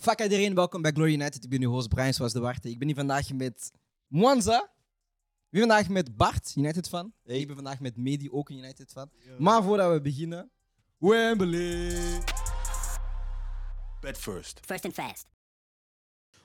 Fuck iedereen, welkom bij Glory United. Ik ben uw host Brian zoals de Warte. Ik ben hier vandaag met Mwanza. Ik ben vandaag met Bart, United fan. Ik ben vandaag met Medi, ook een United fan. Maar voordat we beginnen, Wembley. Bed first. First and fast.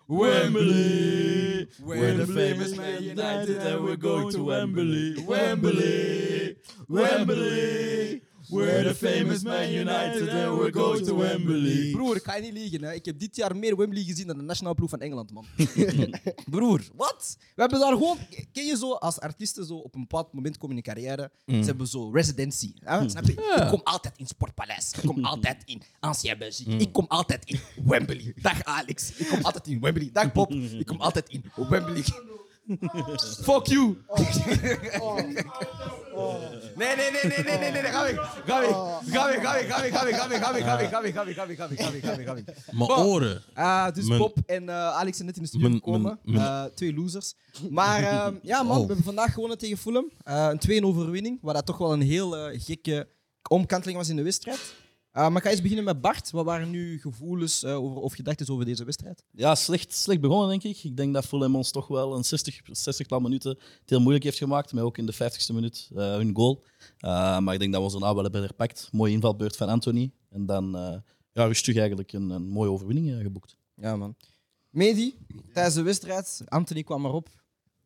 Wembley, where the famous Man United and we're going to Wembley. Wembley, Wembley, where the famous Man United and we're going to Wembley. Broer, ik ga je niet liegen. Hè. Ik heb dit jaar meer Wembley gezien dan de nationale ploeg van Engeland, man. Broer, wat? We hebben daar gewoon... Ken je zo, als artiesten zo op een bepaald moment komen in hun carrière, ze hebben zo residency. Hè? Snap je? Ik kom altijd in Sportpaleis. Ik kom altijd in Ancien Belgique. Ik kom altijd in Wembley. Dag Alex. Ik kom altijd in Wembley. Dag Bob. Ik kom altijd in Wembley. Fuck you. Nee, nee, nee, nee, nee, nee, nee, ga weg. Ga weg. Ga weg, ga weg, ga weg, ga weg, ga weg, ga weg, ga weg, ga weg, ga weg, ga weg, ga weg, ga weg, ga weg, ga weg. Mijn oren. Ah, dus Mijn- Bob en eh, Alex zijn net in de studio Mijn- gekomen. mijn- mijn- Eh, twee losers. Maar ehm, ja, man, we Oh. hebben vandaag gewonnen tegen Fulham. Eh, een 2 overwinning, waar dat toch wel een heel eh, gekke omkanteling was in de wedstrijd. Eh, maar ik ga eens beginnen met Bart. Wat waren nu gevoelens eh, over, of gedachten over deze wedstrijd? Ja, slecht, slecht begonnen, denk ik. Ik denk dat Fulham ons toch wel een 60, 60 tal minuten het heel moeilijk heeft gemaakt. Met ook in de 50ste minuut eh, hun goal. Eh, maar ik denk dat we ons daarna wel hebben herpakt. Mooie invalbeurt van Anthony. En dan eh ja, rustig eigenlijk een, een mooie overwinning eh, geboekt. Ja, man. Medi, tijdens de wedstrijd, Anthony kwam erop.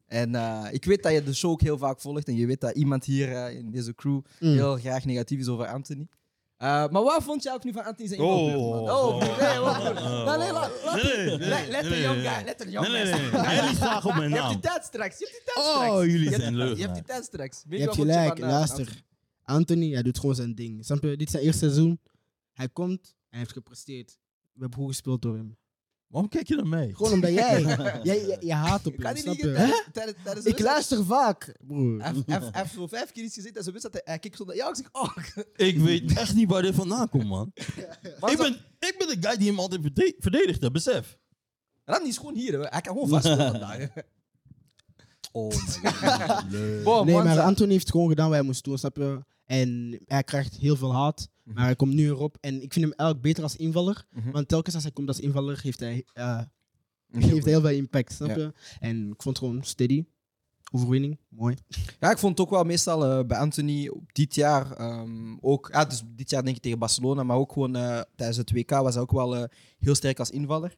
En eh, ik weet dat je de show ook heel vaak volgt. En je weet dat iemand hier in deze crew heel graag negatief is over Anthony. Eh, maar wat vond je ook nu van Anthony zijn man? Oh, nee, wacht even. Nee, nee, laat, laat Nee, nee, let- nee, let nee, de nee. guy, let de Nee, nee, guy nee. Jij op mijn Je hebt die tijd straks, je hebt die tijd Oh, straks. jullie Je hebt- zijn leuk, Je hebt die tijd straks. Je hebt gelijk, luister. Anthony, hij doet gewoon zijn ding. Snap je? Dit is zijn eerste seizoen. Hij komt, hij heeft gepresteerd. We hebben goed gespeeld door hem. Waarom kijk je naar mij? Gewoon omdat jij, jij, jij, jij haat op hem, niet snap je? Ik luister vaak, broer. Hij heeft- vijf keer iets gezien en ze wist dat hij, hij kijkt zo naar jou. Ik zeg, oh. Ik weet echt niet waar dit vandaan komt, man. Ik ben, ik ben de guy die hem altijd verde- verdedigt, hè, besef. Randy is gewoon hier. hè. Hij kan gewoon vastspelen vandaag. Oh my god. Nee, man, maar Anthony heeft gewoon gedaan wat hij moest doen, snap je? En hij krijgt heel veel haat, maar hij komt nu erop. En ik vind hem eigenlijk beter als invaller. Mhm. Want telkens als hij komt als invaller, heeft hij, eh, heeft hij heel veel impact, snap Ja. je? En ik vond het gewoon steady. Overwinning, mooi. Ja, ik vond het ook wel meestal eh, bij Anthony op dit jaar ehm, ook. Ja, dus dit jaar denk ik tegen Barcelona, maar ook gewoon eh, tijdens het WK was hij ook wel eh, heel sterk als invaller.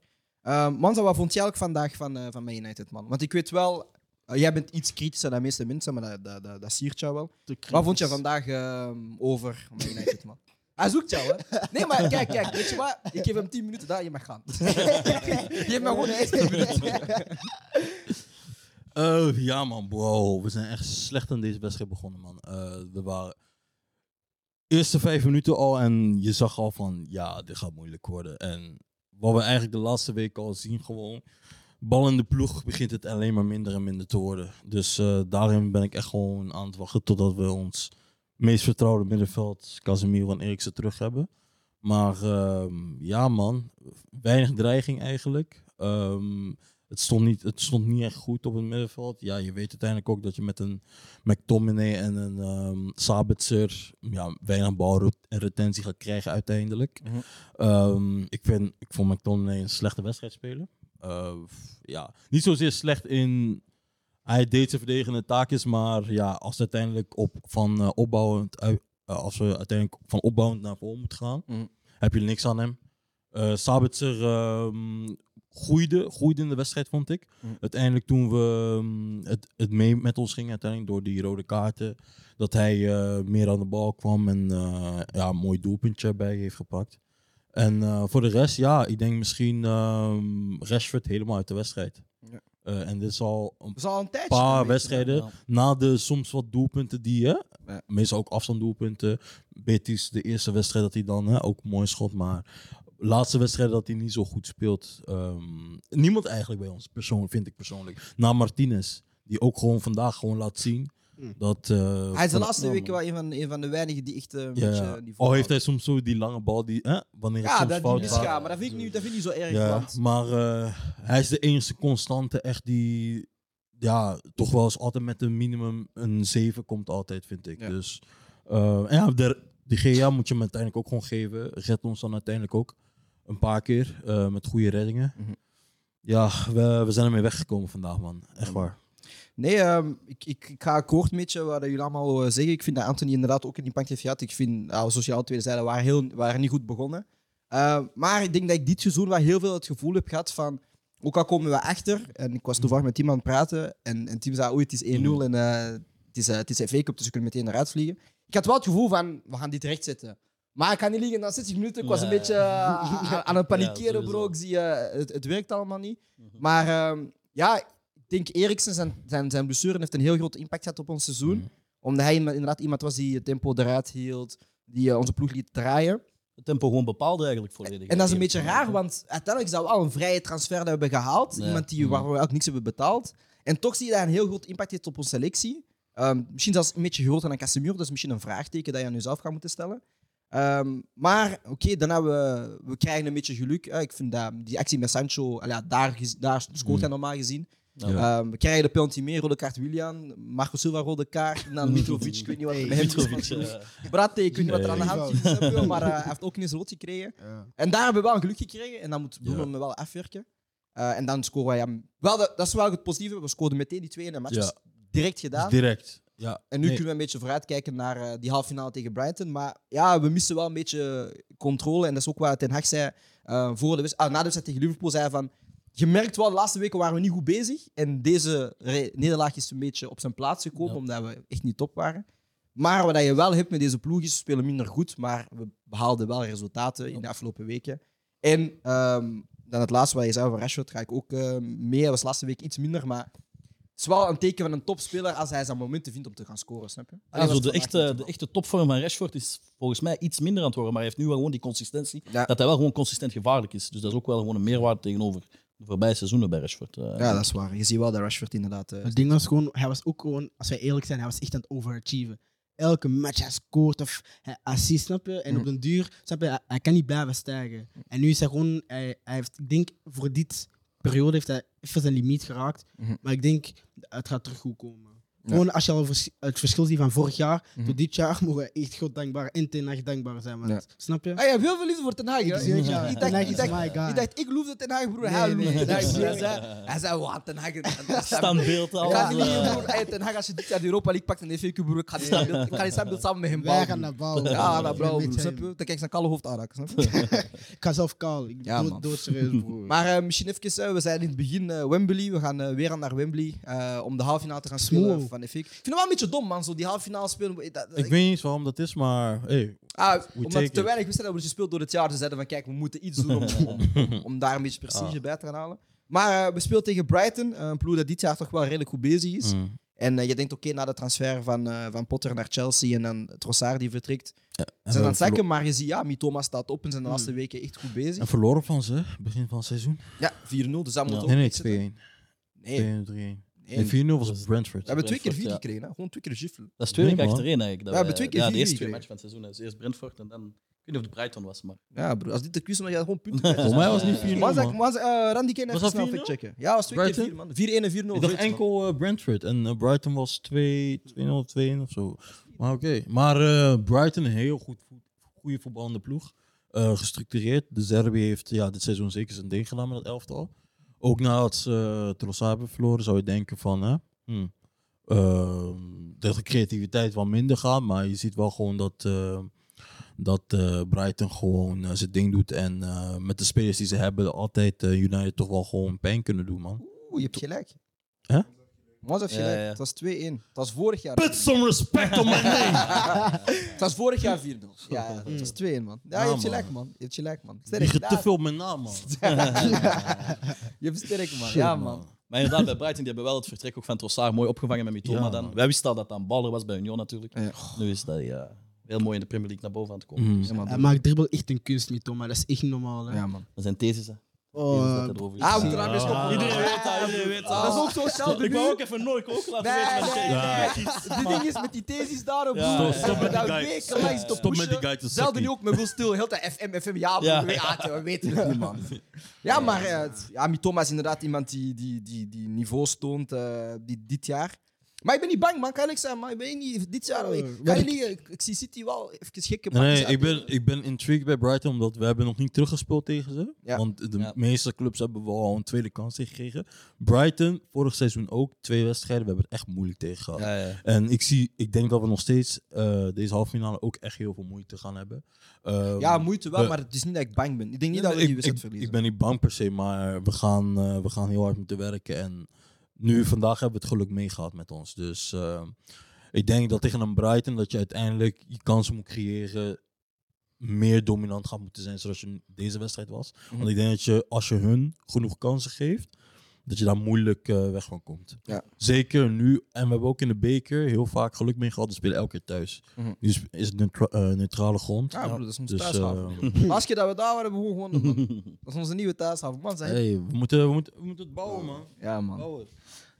Manza, wat vond jij ook vandaag van, eh van Man United, man? Want ik weet wel, eh, jij bent iets kritischer dan de meeste mensen, maar dat, dat, dat, dat siert jou wel. Wat vond je vandaag ehm, over Man United, man? Hij zoekt jou, hè? Nee, maar kijk, kijk, weet je wat? Ik geef hem 10 minuten, daar, je mag gaan. Geef me gewoon eens 10 minuten. Oh, ja, man, bro. We zijn echt slecht aan deze wedstrijd begonnen, man. Eh, we waren eerste vijf minuten al en je zag al van, ja, dit gaat moeilijk worden. En wat we eigenlijk de laatste weken al zien, gewoon, bal in de ploeg begint het alleen maar minder en minder te worden. Dus eh, daarin ben ik echt gewoon aan het wachten totdat we ons meest vertrouwde middenveld, Casemiro en Eriksen, terug hebben. Maar ehm, ja, man, weinig dreiging eigenlijk. Ehm, het stond, niet, het stond niet echt goed op het middenveld. Ja, je weet uiteindelijk ook dat je met een McTominay en een ehm Sabitzer ja, weinig bal en retentie gaat krijgen uiteindelijk. Mhm. Ik, vind, ik vond McTominay een slechte wedstrijd spelen. Eh, ja, niet zozeer slecht in... Hij deed zijn verdedigende taakjes, maar ja, als uiteindelijk op, van eh, opbouwend eh, als we uiteindelijk van opbouwend naar voren moeten gaan, Mhm. heb je niks aan hem. Sabitzer ehm, groeide, groeide in de wedstrijd, vond ik. Mhm. Uiteindelijk toen we ehm, het, het mee met ons ging, uiteindelijk door die rode kaarten, dat hij meer aan de bal kwam en ja, een mooi doelpuntje bij heeft gepakt. En eh, voor de rest, ja, ik denk misschien ehm Rashford helemaal uit de wedstrijd. Ja. Eh, en dit is al een Dat is al een tijdje. paar wedstrijden ja. na de soms wat doelpunten die je, Ja. meestal ook afstanddoelpunten. Betis de eerste wedstrijd dat hij dan hè, ook mooi schot, maar laatste wedstrijd dat hij niet zo goed speelt. ehm, niemand eigenlijk bij ons, persoonlijk, vind ik persoonlijk. Na Martinez, die ook gewoon vandaag gewoon laat zien. Dat. eh, Hij is de laatste weken wel een van, een van de weinigen die echt eh, een ja, beetje ja. niveau Al heeft hij soms zo die lange bal die, hè, wanneer het Ja, soms dat fout gaat. maar dat vind ik niet, dat vind ik niet zo erg. Ja, maar eh, hij is de enige constante echt die ja, toch wel eens altijd met een minimum een 7 komt altijd, vind ik. Ja. Dus eh, en ja, de, de GA moet je hem uiteindelijk ook gewoon geven. Redt ons dan uiteindelijk ook. Een paar keer, eh, met goede reddingen. Mhm. Ja, we, we zijn ermee weggekomen vandaag, man. Echt waar. Nee, ehm, ik, ik, ik ga akkoord met je wat jullie allemaal eh, zeggen. Ik vind dat Anthony inderdaad ook een impact heeft gehad. Ik vind, nou, zoals je al tweede zeiden, waren, heel, waren niet goed begonnen. Uh, maar ik denk dat ik dit seizoen wel heel veel het gevoel heb gehad van... Ook al komen we achter, en ik was toevallig met Tim aan het praten, en, en Tim zei, oei, het is 1-0 Mhm. en uh, het is, uh, het is FA Cup, dus we kunnen meteen eruit vliegen. Ik had wel het gevoel van, we gaan dit rechtzetten. Maar ik kan niet liegen, na 60 minuten, ik was een Ja. beetje uh, aan, het panikeren, Ja, bro. Ik zie, uh, het, het werkt allemaal niet. Mhm. Maar ehm, ja, denk Eriksen, zijn, zijn, zijn blessure heeft een heel grote impact gehad op ons seizoen. Mhm. Omdat hij inderdaad iemand was die het tempo eruit hield, die eh, onze ploeg liet draaien. Het tempo gewoon bepaalde eigenlijk volledig. En dat is een beetje raar, want uiteindelijk is dat wel een vrije transfer dat we hebben gehaald. Ja. Iemand die, waarvoor we ook niks hebben betaald. En toch zie je dat een heel groot impact heeft op onze selectie. Ehm, misschien zelfs een beetje groter dan Casemiro. Dat is misschien een vraagteken dat je aan jezelf gaat moeten stellen. Ehm, maar oké, daarna we, we krijgen een beetje geluk. Eh, ik vind dat die actie met Sancho, al ja, daar, daar scoort hij normaal gezien. Ja. Ehm, we krijgen de penalty meer, rode kaart Willian, Marco Silva rode kaart, en dan Mitrovic, ik weet niet wat er met hem is. Mitrovic, eh, Brate, ik weet niet wat er aan de hand is, maar eh, hij heeft ook ineens rood gekregen. Ja. En daar hebben we wel een geluk gekregen en dan moet Bruno Ja. me wel afwerken. Eh, en dan scoren wij hem. Wel, dat, dat is wel het positieve, we scoorden meteen die twee in de match. Ja. Dus direct Dus gedaan. direct. Ja. En nu Nee. kunnen we een beetje vooruitkijken naar eh, die halve finale tegen Brighton. Maar ja, we missen wel een beetje controle. En dat is ook wat Ten Hag zei eh, voor de, wedst- ah, na de wedstrijd tegen Liverpool. Zei hij van, je merkt wel, de laatste weken waren we niet goed bezig. En deze nederlaag is een beetje op zijn plaats gekomen, Ja. omdat we echt niet top waren. Maar wat je wel hebt met deze ploeg is, we spelen minder goed, maar we behaalden wel resultaten in de afgelopen weken. En ehm, dan het laatste wat je zei over Rashford, ga ik ook eh, mee. Hij was de laatste week iets minder, maar het is wel een teken van een topspeler als hij zijn momenten vindt om te gaan scoren, snap je? Ja, zo de, echte, de echte topvorm van Rashford is volgens mij iets minder aan het worden, maar hij heeft nu wel gewoon die consistentie. Ja. Dat hij wel gewoon consistent gevaarlijk is. Dus dat is ook wel gewoon een meerwaarde tegenover de voorbije seizoenen bij Rashford. eh. Ja, dat is waar. Je ziet wel dat Rashford inderdaad... eh, Het ding was gewoon, hij was ook gewoon, als wij eerlijk zijn, hij was echt aan het overachieven. Elke match hij scoort of hij assist, snap je? En op den duur, snap je, hij, hij kan niet blijven stijgen. En nu is hij gewoon, hij, hij heeft, ik denk, voor dit periode heeft hij even zijn limiet geraakt. Mhm. Maar ik denk, het gaat terug goed komen. Ja. Gewoon als je al vers- het verschil ziet van vorig jaar Mhm. tot dit jaar, mogen we echt God dankbaar en Ten Hag dankbaar zijn. Want, Ja. Snap je? Ah, je hebt heel veel liefde voor Ten Hag? Ik ja, Ik Ten dacht, ik dacht, ik dacht, ik loefde Ten Hag, broer. Nee, Hij nee, nee. Hij zei, wat, Ten Hag... Standbeeld, Ik ga niet broer. Hey, Ten Hag, als je dit jaar de Europa League pakt en de Cup, broer, ik ga die standbeeld- ik samen met hem Wij bouwen. gaan broer. naar bouwen. Ja, dat. Snap je? Dan kijk ik zijn kale hoofd aanraken, snap je? Ik ga zelf kaal. Ik dood, serieus, broer. Maar eh, misschien even, eh, we zijn in het begin eh, Wembley. We gaan weer aan naar Wembley eh, om de halve finale te gaan spelen. Van. Ik vind het wel een beetje dom, man, zo die halve finale spelen. Dat- dat- Ik weet niet eens waarom dat is, maar hey, Ah, omdat er te weinig wedstrijden worden gespeeld door het jaar. Ze zeiden van kijk, we moeten iets doen om, om, daar een beetje prestige Ah. bij te gaan halen. Maar eh, we spelen tegen Brighton, eh, een ploeg dat dit jaar toch wel redelijk goed bezig is. mm, En eh, je denkt, oké, na de transfer van, van Potter naar Chelsea en dan Trossard die vertrekt, ja, ze zijn aan we het zakken. Maar je ziet, ja, Mitoma staat op en zijn de Mm. laatste weken echt goed bezig. En verloren van ze, begin van het seizoen. Ja, 4-0, dus dat moet Ja. ook Nee, nee, niet zitten. 2-1. Nee, 2-1, 3-1. Nee. Nee, 4-0 was Dat Brentford. We hebben twee keer Brentford, vier ja. gekregen, hè? gewoon twee keer giflen. Dat is twee weken man. achtereen eigenlijk. Dat Ja, we hebben wij- twee keer ja, de vier eerste twee matchen van het seizoen. eerst Brentford en dan... Ik weet niet of het Brighton was, maar... Ja, bro, als dit de quiz was, dan had je gewoon punten. Volgens mij was het niet 4-0, Maar zeg- man. maar zeg, eh, Randy kan Was even dat snel 4-0? checken. Ja, was twee keer Brighton? vier, man. 4-1 en 4-0. Ik dacht enkel eh, Brentford en eh, Brighton was 2 2-0 of 2-1 of zo. Maar oké. Maar eh, Brighton, een heel goed, goede voetballende ploeg. Eh, gestructureerd. De Zerbi heeft ja, dit seizoen zeker zijn ding gedaan met het elftal. Ook nadat ze uh, hebben verloren, zou je denken van... Hè, hmm, eh, dat de creativiteit wat minder gaat. Maar je ziet wel gewoon dat, eh, dat eh, Brighton gewoon eh, zijn ding doet. En met de spelers die ze hebben, altijd United toch wel gewoon pijn kunnen doen, man. Oeh, je hebt gelijk. Hè? Mos heeft Ja, gelijk. ja. Het was 2-1. Het was vorig jaar. Put some respect on my name! Het was vorig jaar 4-0. Ja, ja, het was 2-1, man. Ja, je hebt gelijk, man. man. Je hebt gelijk, man. Je Sterk. gaat te veel op mijn naam, man. Je hebt sterk, man. Shit, Ja, man. Maar inderdaad, bij Brighton die hebben wel het vertrek ook van Trossard mooi opgevangen met Mitoma Ja, dan. man. Wij wisten al dat dat een baller was bij Union natuurlijk. Ja. Nu is dat ja, heel mooi in de Premier League naar boven aan te komen. Mm. Ja, man. Hij maakt dribbel echt een kunst met Tom, maar dat is echt normaal. Hè? Ja, man. Dat zijn theses, hè. Oh, is. Ah, we moeten eraan mee stoppen. Iedereen weet dat, iedereen weet dat. Dat is ook zo hetzelfde Ik wou ook even nooit ook laten Nee, weten. nee, Ja. nee. Die ding is met die thesis daarop. Ja. Stop- met die guy. Stop met die guy te sukken. nu ook, men wil stil. Heel de FM, FM. Ja, we, weten- we weten het niet, man. Ja, maar eh, het- ja, Mitoma is inderdaad iemand die, die, die, die niveau toont eh, die, dit jaar. Maar ik ben niet bang, man. Kan ik zeggen, maar ik weet niet. Dit jaar. Oh, ik, kan ik- niet, ik, ik zie City wel even gekke Nee, pakjes nee, ik ben, ik ben intrigued bij Brighton, omdat we hebben nog niet teruggespeeld tegen ze. Ja. Want de Ja. meeste clubs hebben wel al een tweede kans gekregen. Brighton, vorig seizoen ook, twee wedstrijden. We hebben het echt moeilijk tegen gehad. Ja, ja. En ik, zie, ik denk dat we nog steeds eh, deze halve finale ook echt heel veel moeite gaan hebben. Ehm, Ja, moeite wel, we- maar het is niet dat ik bang ben. Ik denk niet Nee, dat we die wedstrijd ik, verliezen. ik ben niet bang per se, maar we gaan, eh, we gaan heel hard moeten werken. En nu, vandaag hebben we het geluk meegehad met ons. Dus eh, ik denk dat tegen een Brighton dat je uiteindelijk je kansen moet creëren. Meer dominant gaat moeten zijn zoals je deze wedstrijd was. Mhm. Want ik denk dat je, als je hun genoeg kansen geeft, dat je daar moeilijk eh, weg van komt. Ja. Zeker nu. En we hebben ook in de beker heel vaak geluk mee gehad. We spelen elke keer thuis. Mhm. Dus is het neutra- eh, neutrale grond. Ja, broer, dat is onze Dus, thuishaven. eh, Als je dat we daar waren, hebben we gewoon gewonnen. Dat is onze nieuwe thuishaven. Man, zeg. hey, we, moeten, we, moeten, we moeten het bouwen, man. Ja, man. Bouwen.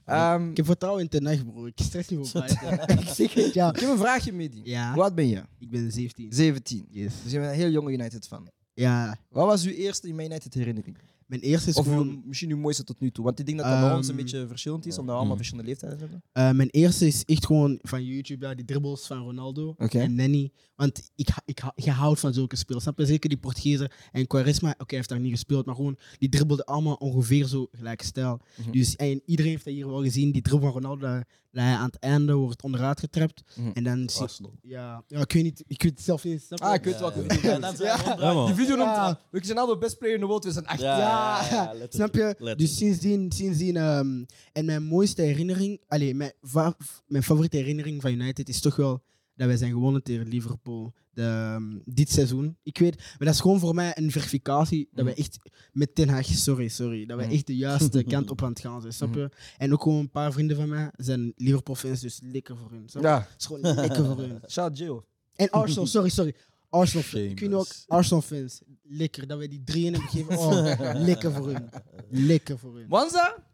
Ehm, Ik heb vertrouwen in Ten Hag, bro. Ik stress niet voor Brighton. ik zeg het, ja. ik heb een vraagje, Medi. Ja, Hoe oud ben je? ik ben 17. 17. Yes. Dus je bent een heel jonge United fan. Ja, Wat was uw eerste United herinnering? Mijn eerste is Of gewoon... uw- misschien uw mooiste tot nu toe? Want ik denk dat dat bij ons een Ehm, beetje verschillend is, omdat we allemaal mm. verschillende leeftijden hebben. Eh, mijn eerste is echt gewoon van YouTube, ja, die dribbles van Ronaldo Oké. en Nenny. Want ik, ha- ik, ha- je houdt van zulke spelers. Snap je? Zeker die Portugezen en Quaresma. Oké, hij heeft daar niet gespeeld, maar gewoon die dribbelden allemaal ongeveer zo gelijke stijl. Mhm. Dus en iedereen heeft dat hier wel gezien. Die dribbel van Ronaldo, dat dat hij aan het einde wordt onderuit getrapt. Mhm. En dan zie Arsenal. ja, ja, ik weet niet, ik weet het zelf niet. Ah, ik weet welke ja. Die video noemt. We zijn al de best player in the world 2008. Ja, Ja, ja, letterlijk. Snap je? Letterlijk. Dus sindsdien, sindsdien ehm, en mijn mooiste herinnering, allee, mijn, va- mijn favoriete herinnering van United is toch wel dat wij zijn gewonnen tegen Liverpool de, ehm, dit seizoen. Ik weet, maar dat is gewoon voor mij een verificatie dat wij echt met Ten Hag, sorry, sorry, dat wij Mhm. echt de juiste kant op aan het gaan zijn, snap je? En ook gewoon een paar vrienden van mij zijn Liverpool-fans, dus lekker voor hun. snap je? Ja. Het is gewoon lekker voor hun. Shout Jill. En Arsenal, sorry, sorry. Arsenal, ik weet niet ook, Shameless. Arsenal fans, lekker dat wij die drie in hebben gegeven. Oh, lekker voor hun. Lekker voor hun. Wanza?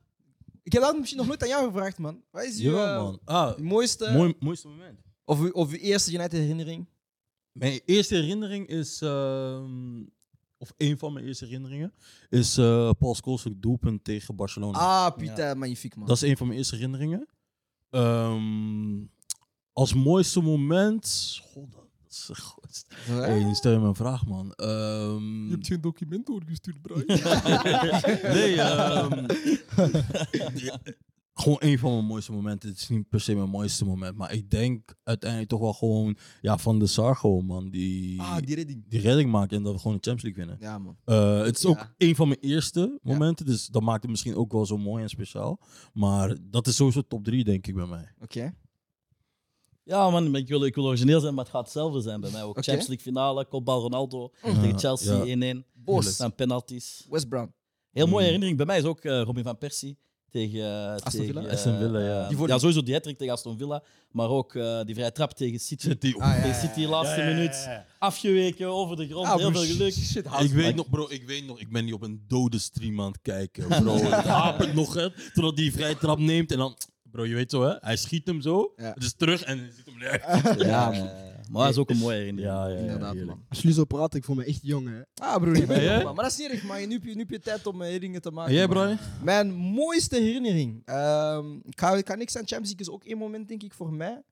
Ik heb dat misschien nog nooit aan jou gevraagd, man. Wat is uw, Jawel, eh, man. Ah, mooiste, mooi, mooiste moment. of, uw, of uw eerste United herinnering? Mijn eerste herinnering is, ehm, of een van mijn eerste herinneringen, is eh Paul Scholes' doelpunt tegen Barcelona. Ah, Pieter, magnifiek, man. Dat is een van mijn eerste herinneringen. Ehm, als mooiste moment. God, dat is goed. Hey, stel je me een vraag, man. Ehm, geen document doorgestuurd, bro. nee, ehm, gewoon een van mijn mooiste momenten. Het is niet per se mijn mooiste moment, maar ik denk uiteindelijk toch wel gewoon ja, van de Sar gewoon, man. Die, ah, die redding. die redding maakt en dat we gewoon de Champions League winnen. Ja, man. Eh, het is ook een van mijn eerste momenten, dus dat maakt het misschien ook wel zo mooi en speciaal. Maar dat is sowieso top 3, denk ik, bij mij. Oké. Ja, man, ik wil, ik wil origineel zijn, maar het gaat hetzelfde zijn bij mij ook. Champions League finale, kopbal Ronaldo Ja, tegen Chelsea ja. 1-1. Bos. En penalties. West Brown. Heel mooie Mm. herinnering bij mij is ook eh, Robin van Persie tegen, Aston Villa? tegen, Aston Villa, ja. eh, Die ja, sowieso die hat tegen Aston Villa, maar ook eh, die vrije trap tegen City. City, Ah, ja, Tegen ja, City, ja. laatste minuut, afgeweken over de grond, heel veel geluk. Shit, Ik weet nog, bro, ik weet nog, ik ben niet op een dode stream aan het kijken, bro. Het hapert nog, hè. Totdat hij die vrije trap neemt en dan... Bro, je weet zo, hè. Hij schiet hem zo, Ja. het is terug en hij ziet hem neer. Ja, man. Maar dat is ook een mooie herinnering. Ja, ja, ja. Inderdaad, heerlijk. man. Als jullie zo praten, ik voel me echt jong, hè. Ah, broer, je bent jij? jong, man. Maar dat is niet erg, man. Nu heb je, nu heb je tijd om eh, herinneringen te maken. En jij, bro? Mijn mooiste herinnering. Ehm, ik, ga, ik ga niks aan Champions League, is ook één moment, denk ik, voor mij.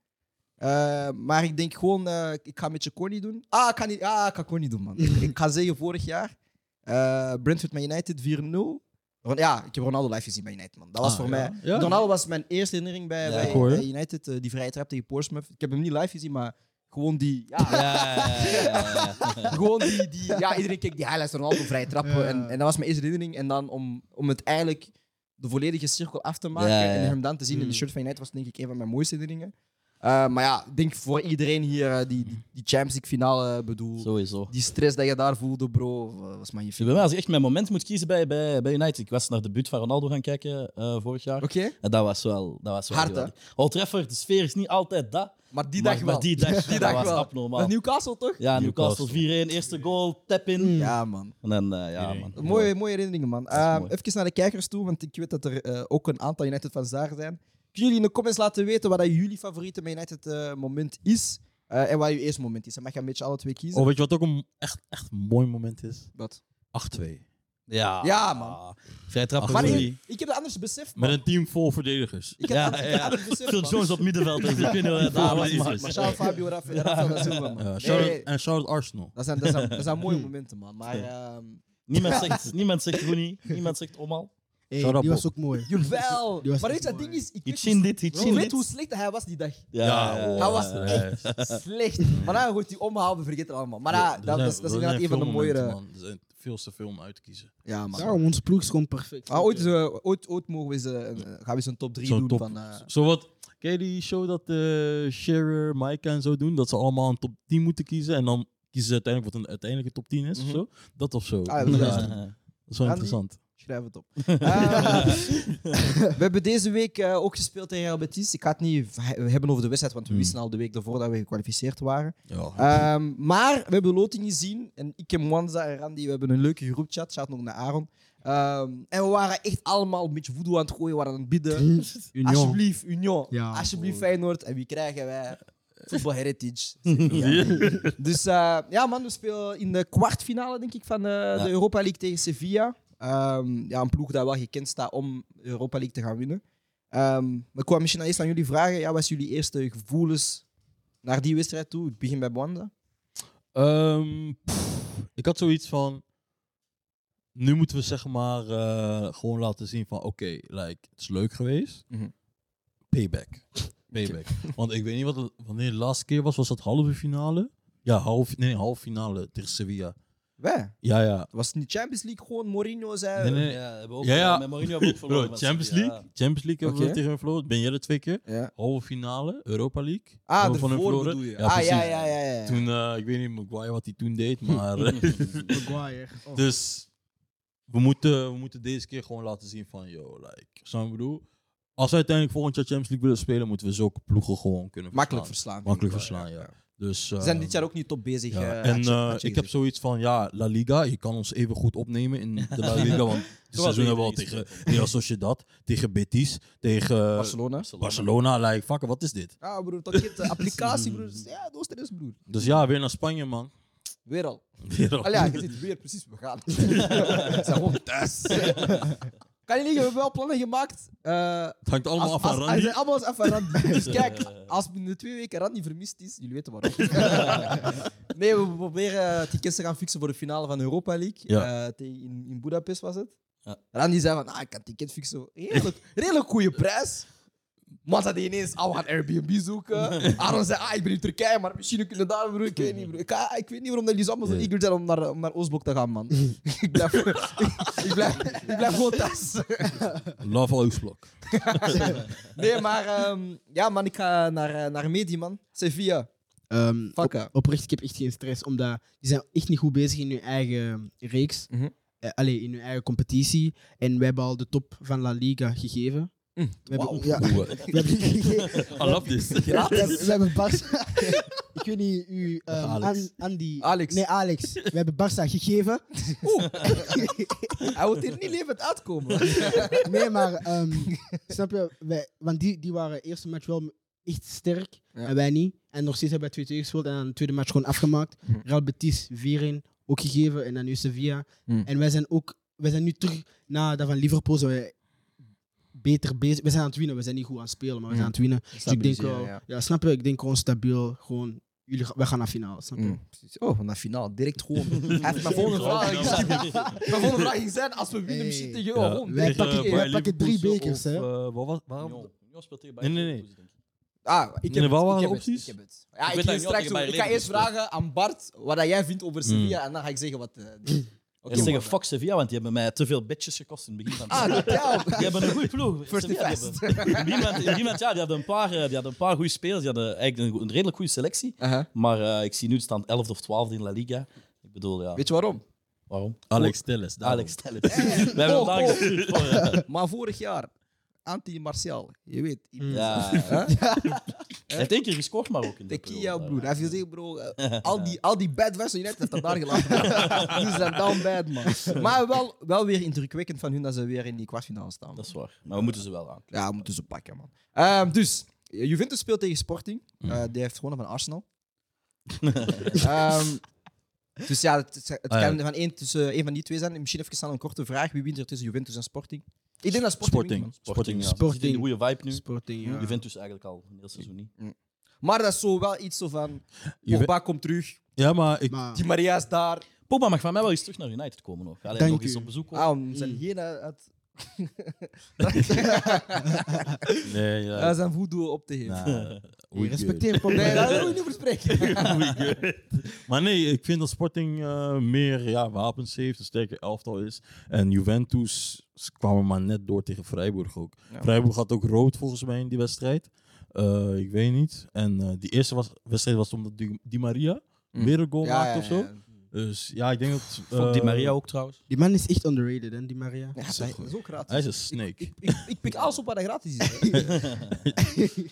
Eh, maar ik denk gewoon, eh, ik ga met je Corny doen. Ah, ik ga, niet, ah, ik ga Corny doen, man. ik ga zeggen, vorig jaar, eh Brentford met United 4-0. Ron- Ja, ik heb Ronaldo live gezien bij United, man. Dat was Ah, voor ja? mij. Ja? Ronaldo was mijn eerste herinnering bij, Ja, bij, ik United. die vrije trap tegen Portsmouth. Ik heb hem niet live gezien, maar gewoon die... Ja, Ja, ja, ja, ja, ja. gewoon die, die, ja, iedereen keek die highlights van Ronaldo vrije trappen. Ja. En, en dat was mijn eerste herinnering. En dan om, om het eigenlijk de volledige cirkel af te maken Ja, ja, ja. en hem dan te zien in de Mm. shirt van United was denk ik een van mijn mooiste herinneringen. Eh, maar ja, ik denk voor iedereen hier eh, die, die, die Champions League finale bedoel. Sowieso. Die stress dat je daar voelde, bro, eh, was magnifiek. Bij mij, als ik echt mijn moment moet kiezen bij, bij, bij United, ik was naar de debuut van Ronaldo gaan kijken eh, vorig jaar. Oké, En dat was wel, dat was wel Hard. Old Trafford, de sfeer is niet altijd dat. maar die maar, dag maar wel. die dag, Die dat dag was wel. abnormaal. Met Newcastle toch? Ja, Newcastle Newcastle. 4-1, eerste goal, tap in. Ja, man. En dan, eh, ja, man. Mooie, mooie herinneringen, man. Eh, mooi. even naar de kijkers toe, want ik weet dat er eh, ook een aantal United-fans daar zijn. Kunnen jullie in de comments laten weten wat dat jullie favoriete Man United-moment is? eh, en wat je eerste moment is. Dan mag je een beetje alle twee kiezen. Oh, weet je wat ook een echt, echt mooi moment is? 8-2. Wat? Ja, Ja, man. Vrij trap Rooney. ik, ik heb het anders beseft, Met man. een team vol verdedigers. Ik heb Ja, het het ja. anders Phil. Jones op middenveld. Dus ik weet niet daar was. Maar- Maar shout Fabio Rafa- Rafael da Silva, man. Ja, nee, en shout Arsenal. dat, zijn, dat, zijn, dat zijn mooie momenten, man. Maar ehm Niemand zegt, niemand zegt Rooney. Niemand zegt Omal. Hey, Shout out, die was ook mooi. jawel. Die was Maar echt weet je, het mooi. ding is, ik Iets weet, hoe, dit, ik zien weet dit. hoe slecht hij was die dag. Ja, Hij was echt slecht. Maar dan wordt hij omgehaald, we vergeten het allemaal. Maar ja, Er dat, zijn- is, dat is er inderdaad een van de momenten, mooiere... man. Er zijn veel te veel om uit te kiezen. Ja, man. Daarom, onze ploeg is gewoon perfect. Ah, ooit, is, eh, ooit, ooit mogen we eens, eh, een- gaan we eens een top 3 Zo'n doen top- van... eh, Zo wat, ken je die show dat uh, Shearer, Mike en zo doen? Dat ze allemaal een top 10 moeten kiezen en dan kiezen ze uiteindelijk wat een uiteindelijke top 10 is Mhm. of zo? Dat of zo. Ah, dat, ja, is, dat dat is- wel interessant. Schrijf het op. Eh, we hebben deze week eh, ook gespeeld tegen Real Betis. Ik ga het niet hebben over de wedstrijd, want we Hmm. wisten al de week daarvoor dat we gekwalificeerd waren. Ja. Ehm, maar we hebben de loting gezien. En ik en Mwanza en Randy, we hebben een leuke groepchat. Shout nog naar Aaron. Ehm, en we waren echt allemaal een beetje voodoo aan het gooien. We waren aan het bidden. Union. Alsjeblieft, Union. Ja, Alsjeblieft. Feyenoord. En wie krijgen wij? Football Heritage. Dus eh, ja, man, we spelen in de kwartfinale, denk ik, van de Europa League tegen Sevilla. Ehm, ja, een ploeg dat wel gekend staat om Europa League te gaan winnen. Ehm, maar ik wou misschien eerst aan jullie vragen. Ja, wat zijn jullie eerste gevoelens naar die wedstrijd toe? Ik begin bij Bwanda. Ehm, ik had zoiets van. Nu moeten we zeg maar eh, gewoon laten zien van oké, like, het is leuk geweest. Mhm. Payback. Payback. Want ik weet niet wat het- wanneer de laatste keer was. Was dat halve finale? Ja, half, nee, halve finale tegen Sevilla. Wij? Ja, ja. Was het niet Champions League gewoon? Mourinho zei... Nee, nee. Ja, hebben we ook, Ja, ja. Met Mourinho hebben we ook verloren. Bro, Champions. League. Champions League hebben we tegen hem verloren. Ben jij er twee keer? Ja. Halve finale, Europa League. Ah, we van hem verloren. je? Ja, ah, precies. ja, ja, ja. ja. Toen, eh, ik weet niet Maguire wat hij toen deed, maar... eh, Maguire. Oh. Dus we moeten, we moeten deze keer gewoon laten zien van, yo, like, zo ik bedoel. Als we uiteindelijk volgend jaar Champions League willen spelen, moeten we zulke ploegen gewoon kunnen Makkelijk verslaan. Makkelijk verslaan, ja. Dus, Ze zijn eh, dit jaar ook niet top bezig. ja. eh, en je- eh, ik heb zoiets van, ja, La Liga, je kan ons even goed opnemen in de La Liga, want dit seizoen hebben we al tegen Real Sociedad, tegen Betis, tegen Barcelona. Barcelona. Like, fuck, wat is dit? Ah, broer, dat je de applicatie, broer. Ja, er is, broer. Dus ja, weer naar Spanje, man. Weer al. Weer al. Ja, je zit weer precies, we gaan. We zijn gewoon thuis. Kan je niet, we hebben wel plannen gemaakt. Eh, Het hangt allemaal als, af van Randy. als- allemaal als af van Randy. Dus kijk, als binnen de twee weken Randy vermist is, jullie weten waarom. nee, we proberen tickets te gaan fixen voor de finale van Europa League. Ja. Eh, tegen- in, in Budapest was het. Ja. Randy zei van, ah, ik kan ticket fixen. Redelijk, redelijk goede prijs. Man zei ineens, ah, we gaan Airbnb zoeken. Aaron zei, ah, ik ben in Turkije, maar misschien kunnen we daar, broer. Ik weet niet, broer. Ik, weet niet waarom dat jullie allemaal zo eager zijn om naar, om naar Oostblok te gaan, man. ik, blijf, ik, blijf, ik blijf gewoon thuis. Love Oostblok. Nee, maar ehm, ja, man, ik ga naar, eh, naar Medi, man. Sevilla. Ehm, Fuck op- oprecht, ik heb echt geen stress, omdat die zijn echt niet goed bezig in hun eigen reeks. Allee, in hun eigen competitie. En wij hebben al de top van La Liga gegeven. We hebben, Wauw. ja, Oeh, we hebben. I love this. we, hebben, we hebben Barca. ik weet niet, u, ehm, Alex. An- Andy. Alex. Nee, Alex. We hebben Barça gegeven. Hij wil hier niet levend uitkomen. Nee, maar ehm, snap je? Wij, want die, die waren de eerste match wel echt sterk Ja. en wij niet. En nog steeds hebben wij 2-2 gespeeld en dan de tweede match gewoon afgemaakt. Mhm. Real Betis 4-1 ook gegeven en dan nu Sevilla. Mhm. En wij zijn ook, wij zijn nu terug na dat van Liverpool zijn beter bezig. We zijn aan het winnen, we zijn niet goed aan het spelen, maar we zijn aan het winnen. Dus ik denk wel, ja. ja. snap je? Ik denk gewoon stabiel, gewoon, jullie, wij gaan naar finale, snap je? Mm, precies. Oh, de finale. Direct gewoon. Mijn volgende vraag. Mijn volgende vraag ging zijn, als we winnen, misschien tegen jou. Wij pakken- pakken drie bekers, hè? eh, wat was, waarom? Speelt tegen Nee, Bayern nee, nee. Ah, ik heb Nee, wat waren ik de opties? ik heb het. Ja, Ik ga eerst vragen aan Bart wat dat jij vindt over Sevilla en dan ga ik zeggen wat... eh, die- Oké, En ze zeggen fuck Sevilla, want die hebben mij te veel bitches gekost in het begin van het Ah, ja. Die hebben een goede ploeg. First Sevilla, die hebben- In in ja, die hadden een paar, eh, die hadden een paar goede spelers. Die hadden eigenlijk een, redelijk goede selectie. Maar eh, ik zie nu staan 11 of 12 in La Liga. Ik bedoel, ja. Weet je waarom? Waarom? Alex Telles. Alex, het. We hebben Oh, oh. voor... eh, Maar vorig jaar, anti-Martial, je weet. ja. Hij heeft één keer gescoord, maar ook in de Tequila, broer. Hij heeft gezegd, bro, eh, al die, al die bad van United heeft hij daar gelaten. Die zijn down bad, man. Maar wel, wel weer indrukwekkend van hun dat ze weer in die kwartfinale staan. Dat is waar. Maar we moeten ze wel aan. Ja, moeten ze pakken, man. Ehm, dus, Juventus speelt tegen Sporting. Eh, die heeft gewonnen van Arsenal. Ehm, Dus ja, het, het Ah, ja. kan van één, tussen één van die twee zijn. Misschien even snel een korte vraag. Wie wint er tussen Juventus en Sporting? Ik denk dat Sporting, Sporting. Sporting, ja. Sporting. Zit in de goede vibe nu. Sporting, ja. Juventus eigenlijk al een heel seizoen niet. Maar dat is zo wel iets zo van... Juve- Pogba komt terug. Ja, maar ik, Maar, Die Maria is daar. Pogba mag van mij wel eens terug naar United komen nog. Alleen nog eens op bezoek komen. Ah, om zijn hygiëne uit... nee, ja. uit zijn voodoo op te geven. Nah, hey, we respecteer. Nee, daar wil je niet over spreken. We good. Maar nee, ik vind dat Sporting eh, meer ja, wapens heeft, een sterke elftal is. En Juventus kwamen maar net door tegen Freiburg ook. Ja. Freiburg had ook rood volgens mij in die wedstrijd. Eh, ik weet niet. En eh, die eerste was, wedstrijd was omdat Di, Di Maria Mm. weer een goal Ja, maakte ja, of zo. Dus ja, ik denk dat... Vond Di eh, Maria ook trouwens. Die man is echt underrated, hè, die Maria. Ja, dat dat is ook gratis. Hij is een snake. Ik, ik, ik pik alles op wat er gratis is.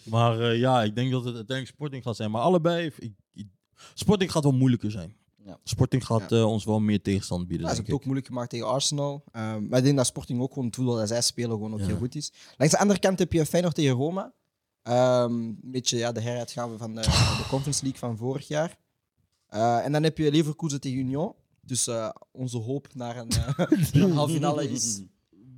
Maar eh, ja, ik denk dat het uiteindelijk Sporting gaat zijn. Maar allebei, ik, ik- Sporting gaat wel moeilijker zijn. Ja. Sporting gaat eh, ons wel meer tegenstand bieden. Ja, ze hebben het ook moeilijk gemaakt tegen Arsenal. Ehm, maar ik denk dat Sporting ook gewoon het voetbal dat zij spelen gewoon ook Ja. heel goed is. Langs de andere kant heb je Feyenoord tegen Roma. Ehm, een beetje ja, de heruitgave van de, de Conference League van vorig jaar. Eh, en dan heb je Leverkusen tegen Union. Dus eh, onze hoop naar een, eh, een halve finale is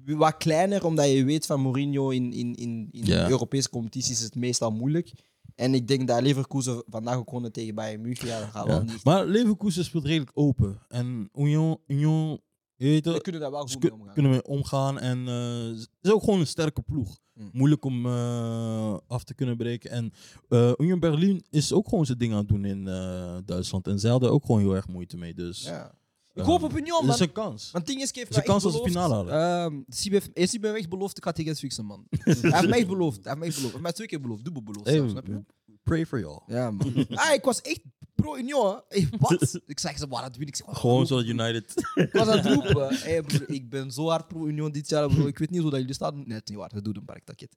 wat kleiner, omdat je weet van Mourinho in, in, in, in. Europese competities is het meestal moeilijk. En ik denk dat Leverkusen vandaag ook gewonnen tegen Bayern München. Ja, dat gaat wel niet. Maar Leverkusen speelt redelijk open. En Union, Union je weet het, kunnen daar wel goed mee omgaan. kunnen we omgaan. En het is ook gewoon een sterke ploeg. Mm. Moeilijk om eh, af te kunnen breken. En eh Union Berlin is ook gewoon zijn ding aan het doen in eh, Duitsland. En zij hadden ook gewoon heel erg moeite mee. Dus Ja. Ik hoop op Union, het man. is een kans. Want Ding is, heeft Is een kans als ze beloofd. finale hadden. Ehm, Sibe heeft- Sibe heeft echt beloofd, ik ga het fixen, man. hij heeft mij beloofd. Hij heeft mij beloofd. Hij heeft mij twee keer beloofd. Dubbel beloofd, Hey, zelfs, snap je? pray for y'all. Ja, man. ah, ik was echt pro-Union, hè. Hey, wat? ik zeg ze, waar dat win ik. zeg, Gewoon dat zoals United. Ik was aan het roepen. Hey, broer, ik ben zo hard pro-Union dit jaar, bro. Ik weet niet hoe dat jullie staan. Nee, het is niet waar. We doen een parktakket.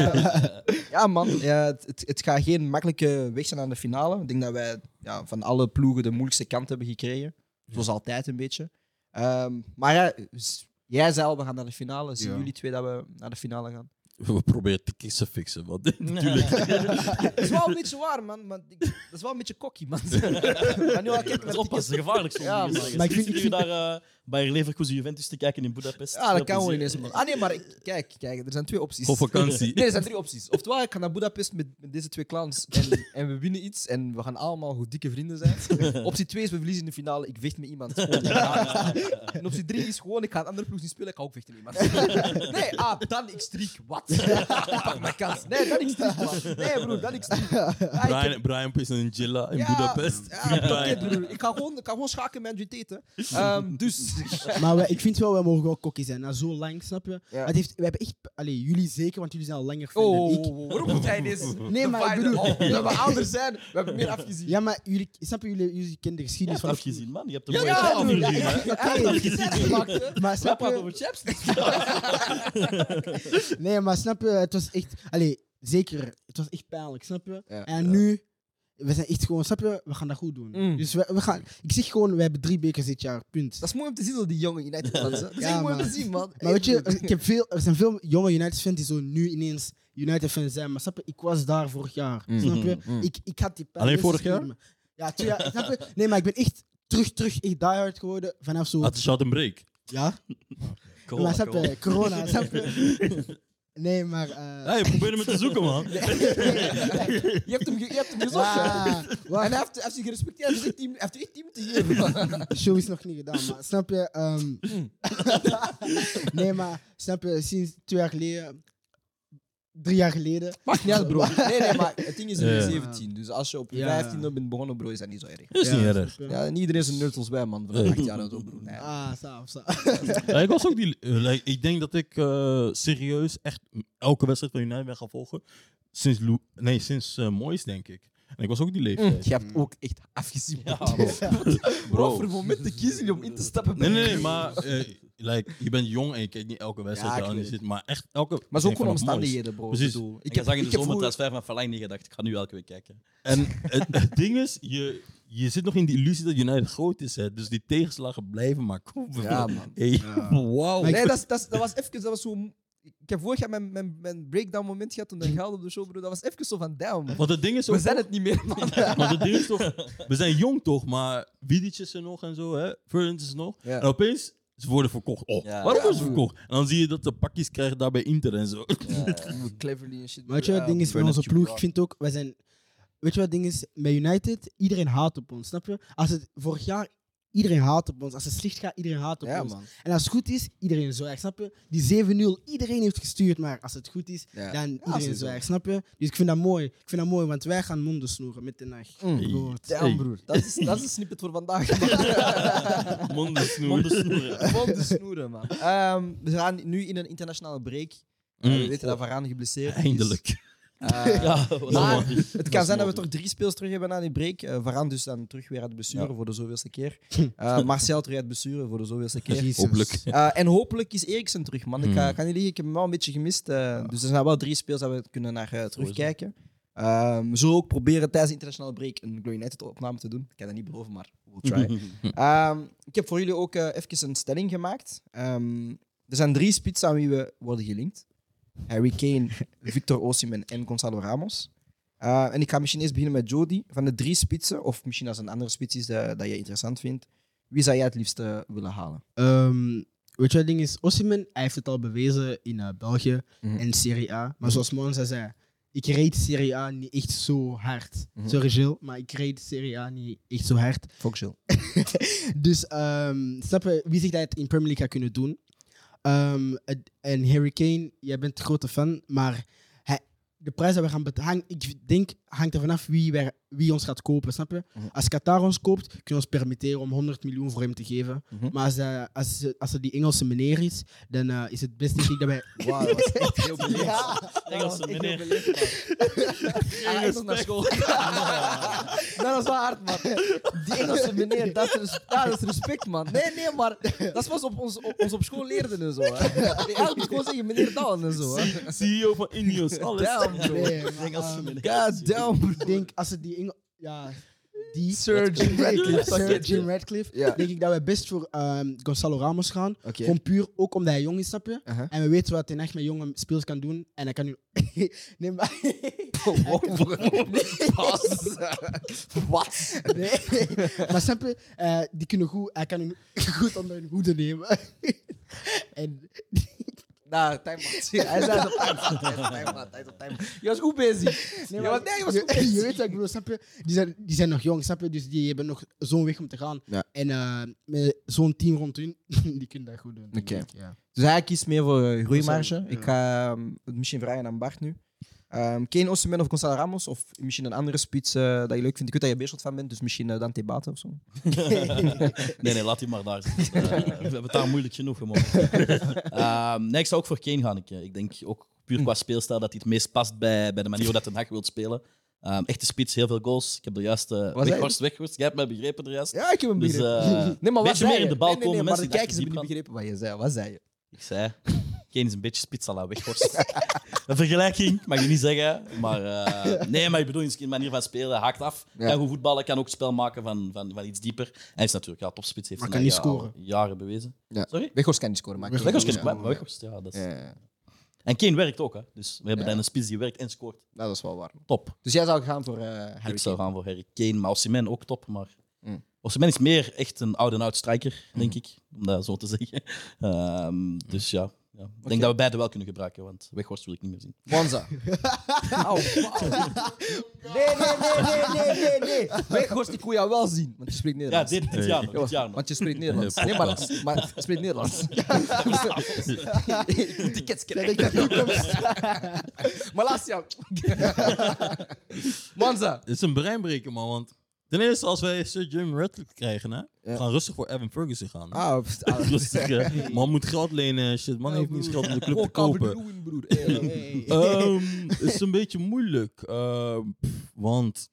ja, man. Ja, het, het, gaat geen makkelijke weg zijn aan de finale. Ik denk dat wij ja, van alle ploegen de moeilijkste kant hebben gekregen. Zoals altijd een beetje. Ehm, maar ja, jij zei al, we gaan naar de finale. Zien Ja. jullie twee dat we naar de finale gaan? We proberen tickets te fixen. Want natuurlijk. Dat is wel een beetje waar, man. Maar ik- dat is wel een beetje cocky, man. Maar nu al kijk Dat met is oppassen, gevaarlijk soms. Ja. Maar ik vind- jullie daar uh, bij Leverkusen Juventus te kijken in Budapest? Ja, dat Veel kan wel ineens, man. Ah nee, maar ik- kijk, kijk, er zijn twee opties. Voor vakantie. Nee, er zijn drie opties. Oftewel, ik ga naar Budapest met, met deze twee clowns en, en we winnen iets en we gaan allemaal goed dikke vrienden zijn. Optie twee is, we verliezen in de finale, ik vecht met iemand. En optie drie is gewoon, ik ga een andere ploeg niet spelen, ik ga ook vechten met iemand. Nee, ah, dan ik strik. Wat? Pak mijn kans. Nee, dan ik strik, man. Nee, broer, dan. Ah, ik heb- Brian, Brian is in Gilla in Ja, Budapest. Ja, broer. Ik ga gewoon, ik ga gewoon schaken met Andrew Tate. hè. Ehm, dus... Maar wij- ik vind wel, wij mogen wel kokkie zijn. Na zo lang, snap je? Ja. Het heeft, we hebben echt... Allee, jullie zeker, want jullie zijn al langer fan dan Oh, ik. waarom moet? Nee, maar ik bedoel- Oh, dat we ouders zijn, we hebben meer afgezien. Ja, maar jullie, snap je, jullie, jullie kennen de geschiedenis van... afgezien, man. Je hebt een Ja, mooie ja, afgezien, ja, ja, hè. Maar snap je... over chaps. Nee, maar snap je, het was echt... Allee, zeker, het was echt pijnlijk, snap je? Ja. En nu, we zijn echt gewoon, snap je, we gaan dat goed doen. Mm. Dus we, we gaan... Ik zeg gewoon, we hebben drie bekers dit jaar, punt. Dat is mooi om te zien, door die jonge United fans. Dat is Ja, echt mooi om man. te zien, man. Maar weet je, ik heb veel, er zijn veel jonge United-fans die zo nu ineens United-fans zijn. Maar snap je, ik was daar vorig jaar. Mm. Snap je? Mm. Ik, ik had die pijn Alleen vorig jaar? Ja, twee jaar. Snap je? Nee, maar ik ben echt terug, terug, echt diehard geworden. Vanaf zo... Had de shot een break. Ja? Corona, maar snap corona. je, corona, snap je? Nee, maar... eh, Hey, probeer me te zoeken, man. Je hebt hem, ge- je hebt hem gezocht, En hij heeft, hij heeft zich gerespecteerd. Hij heeft echt team, hij heeft echt team te geven. de show is nog niet gedaan, maar snap je? ehm, nee, maar snap je, sinds twee jaar geleden... Drie jaar geleden... Maakt niet uit, bro. Nee, nee, maar het ding is nu Ja. 17. Dus als je op je Ja. 15e bent begonnen, bro, is dat niet zo erg. Dat is niet erg. je? Ja, en iedereen is een nerd als wij, man. Van Ja. 8 jaar zo, bro. Nee. Ah, saaf, saaf. Ja, ik was ook die. eh, like, ik denk dat ik eh, serieus echt elke wedstrijd van United ben gaan volgen. Sinds, Lou, nee, sinds eh Moyes, denk ik. En ik was ook die leeftijd. Je hebt ook echt afgezien, Ja, bro. Bro, wat voor momenten kiezen jullie om in te stappen? Nee, bij nee, nee, een maar eh, like, je bent jong en je kijkt niet elke wedstrijd Ja, aan je weet zit, maar echt elke. Maar zo ook gewoon omstandigheden, bro. Precies. Ik bedoel, Ik zag in de heb vroeger- zomertransfer van Verlang niet gedacht, ik ga nu elke week kijken. En het, het ding is, je, je zit nog in die illusie dat United groot is, hè, dus die tegenslagen blijven maar komen. Ja, man. Hey. Wauw. Nee, dat, is- dat, is- dat was even, dat was zo... Ik ik heb vorig jaar mijn, mijn, mijn breakdown moment gehad toen dat geld op de show, bro. Dat was even zo van damn. man. Want het ding is We zijn toch- het niet meer, man. Want het ding is toch, we zijn jong toch, maar Vidic is er nog en zo, hè? Ferdinand is er nog. Ja. En opeens, ze worden verkocht. Oh, Ja. waarom Ja, worden ze broer. verkocht? En dan zie je dat ze pakjes krijgen daar bij Inter en zo. Cleverly en shit. Maar weet je wat het ding is van Bernard onze ploeg? Ik vind ook, wij zijn... Weet je wat het ding is? Met United, iedereen haat op ons, snap je? Als het vorig jaar, iedereen haat op ons. Als het slecht gaat, iedereen haat op Ja, ons. man. En als het goed is, iedereen zwijgt, snap je? Die 7-0, iedereen heeft gestuurd, maar als het goed is, Ja. dan iedereen sowieso. zwijgt, snap je? Dus ik vind dat mooi. Ik vind dat mooi, want wij gaan monden snoeren met de nacht. Mm. Bro, Damn, Hey. broer. Dat is, dat is een snippet voor vandaag. Monden snoer. Monden snoeren. Monden snoeren, man. Ehm, we gaan nu in een internationale break. Mm. Uh, we weten dat Varane geblesseerd is. Eindelijk. Uh, Ja, Maar het kan zijn dat we toch drie speels terug hebben na die break. Uh, dus dan terug weer uit de blessure Ja. voor de zoveelste keer. Uh, Marcel terug uit de blessure voor de zoveelste keer. Hopelijk. En hopelijk is Eriksen terug, man. Ik Hmm. kan niet liegen, ik heb hem wel een beetje gemist. Dus er zijn wel drie speels dat we kunnen naar terugkijken. Um, we zullen ook proberen tijdens de internationale break een Glory United opname te doen. Ik kan dat niet beloven, maar we'll try. Um, ik heb voor jullie ook even een stelling gemaakt. Um, er zijn drie spitsen aan wie we worden gelinkt. Harry Kane, Victor Osimhen en Gonzalo Ramos. Uh, en ik ga misschien eerst beginnen met Jody. Van de drie spitsen, of misschien als een andere spits is dat, dat je interessant vindt, wie zou jij het liefst uh, willen halen? Ehm, weet je wat het ding is? Osimhen, hij heeft het al bewezen in uh, België Mhm. en Serie A. Maar zoals Monza zei, ik reed Serie A niet echt zo hard. Mhm. Sorry Gilles, maar ik reed Serie A niet echt zo hard. Fuck. Dus um, snap je, wie zegt dat hij het in Premier League gaat kunnen doen? Um, en Harry Kane, jij bent een grote fan, maar hij, de prijs dat we gaan betalen, ik denk, hangt er vanaf wie, wij, wie ons gaat kopen, snap je? Mhm. Als Qatar ons koopt, kunnen we ons permitteren om 100 miljoen voor hem te geven. Mhm. Maar als, uh, als, als het die Engelse meneer is, dan uh, is het best denk ik dat wij... Wauw, dat was echt heel beleefd. Ja. Engelse was meneer. nog naar school. dat is wel hard, man. Die Engelse meneer, dat is, res- ja, dat is respect, man. Nee, nee, maar dat is wat ze op ons, op, ons op school leerden en zo. Je gewoon zeggen, meneer Down en zo. CEO van Ineos, alles. Damn, bro. Nee, Engelse meneer. God damn, ik denk, als het die Engel... Ja, die... Sir Jim Radcliffe. Sir Jim Radcliffe. Ja. Denk ik dat we best voor um, Gonzalo Ramos gaan. Oké. Gewoon puur, ook omdat hij jong is, snap je? Uh-huh. En we weten wat hij echt met jonge speels kan doen. En hij kan nu... nee, maar... Wat? nee. maar snap je? Eh, die kunnen goed... Hij kan nu goed onder hun hoede nemen. en... time out. Hij zei op time out. Hij is op time out. Hij is op time out. Je was goed bezig. Nee, maar, nee, je was goed bezig. je weet wat ik bedoel, snap je? Die zijn, die zijn nog jong, snap je? Dus die hebben nog zo'n weg om te gaan. Ja. En eh, met zo'n team rond hun, die kunnen dat goed doen. Oké. Ja. Dus hij kiest meer voor groeimarge. Ik ga ehm, het misschien vragen aan Bart nu. Um, Kane Osimhen of Gonzalo Ramos? Of misschien een andere spits eh, dat je leuk vindt. Ik weet dat je Beerschot fan bent, dus misschien uh, Dante Bate of zo. Nee, nee, laat die maar daar zitten. Eh, we hebben het daar moeilijk genoeg gemogen. Ehm nee, ik zou ook voor Kane gaan. Ik, ik denk ook puur qua speelstijl dat hij het meest past bij, bij de manier hoe dat Den Haag wil spelen. Ehm echte spits, heel veel goals. Ik heb de juiste je? weghorst, weghorst. Jij hebt mij begrepen de juist. Ja, ik heb hem Dus, begrepen. eh, nee, maar wat beetje zei meer je? in de bal nee, nee, nee, komen, maar de kijkers hebben niet begrepen wat je zei. Wat zei je? Ik zei, Kane is een beetje spits à la weghorst. een vergelijking, mag je niet zeggen. Maar eh, nee, maar ik bedoel, in manier van spelen haakt af. Ja. Kan goed voetballen, kan ook spel maken van, van, van iets dieper. Hij is natuurlijk ja, topspits, heeft Maar hij kan niet scoren. jaren bewezen. Ja. Sorry? Weghorst kan niet scoren, maar Weghorst Weghorst, ja. ja, Weghorst, ja. Dat is... Ja, ja, En Kane werkt ook, hè. Dus we hebben Ja. dan een spits die werkt en scoort. ja, dat is wel waar. Top. Dus jij zou gaan voor eh Harry ik zou gaan voor Harry Kane, maar Osimhen ook top. Maar Mm. Osimhen is meer echt een oude oud striker, denk ik. Om dat zo te zeggen. Ehm, dus ja, ja. ik denk dat we beide wel kunnen gebruiken, want Weghorst wil ik niet meer zien. Monza. Au. Nee, nee, nee, nee, nee, nee, nee. Weghorst, ik wil jou wel zien, want je spreekt Ja, Nederlands. dit, dit jaar nog. Dit jaar nog. Want je spreekt Nederlands. Nee, maar, maar je spreekt Nederlands. ik moet tickets krijgen. Jou. Monza. Het is een breinbreker, man. Want ten eerste, als wij Sir Jim Radcliffe krijgen, hè, we gaan rustig voor Evan Ferguson gaan. Ah, pst, ah. Rustig, hè. Man moet geld lenen en shit. Man heeft niet eens geld om de club te Oh, kopen. Broer. Eh, Ehm, het is een beetje moeilijk. ehm, pff, want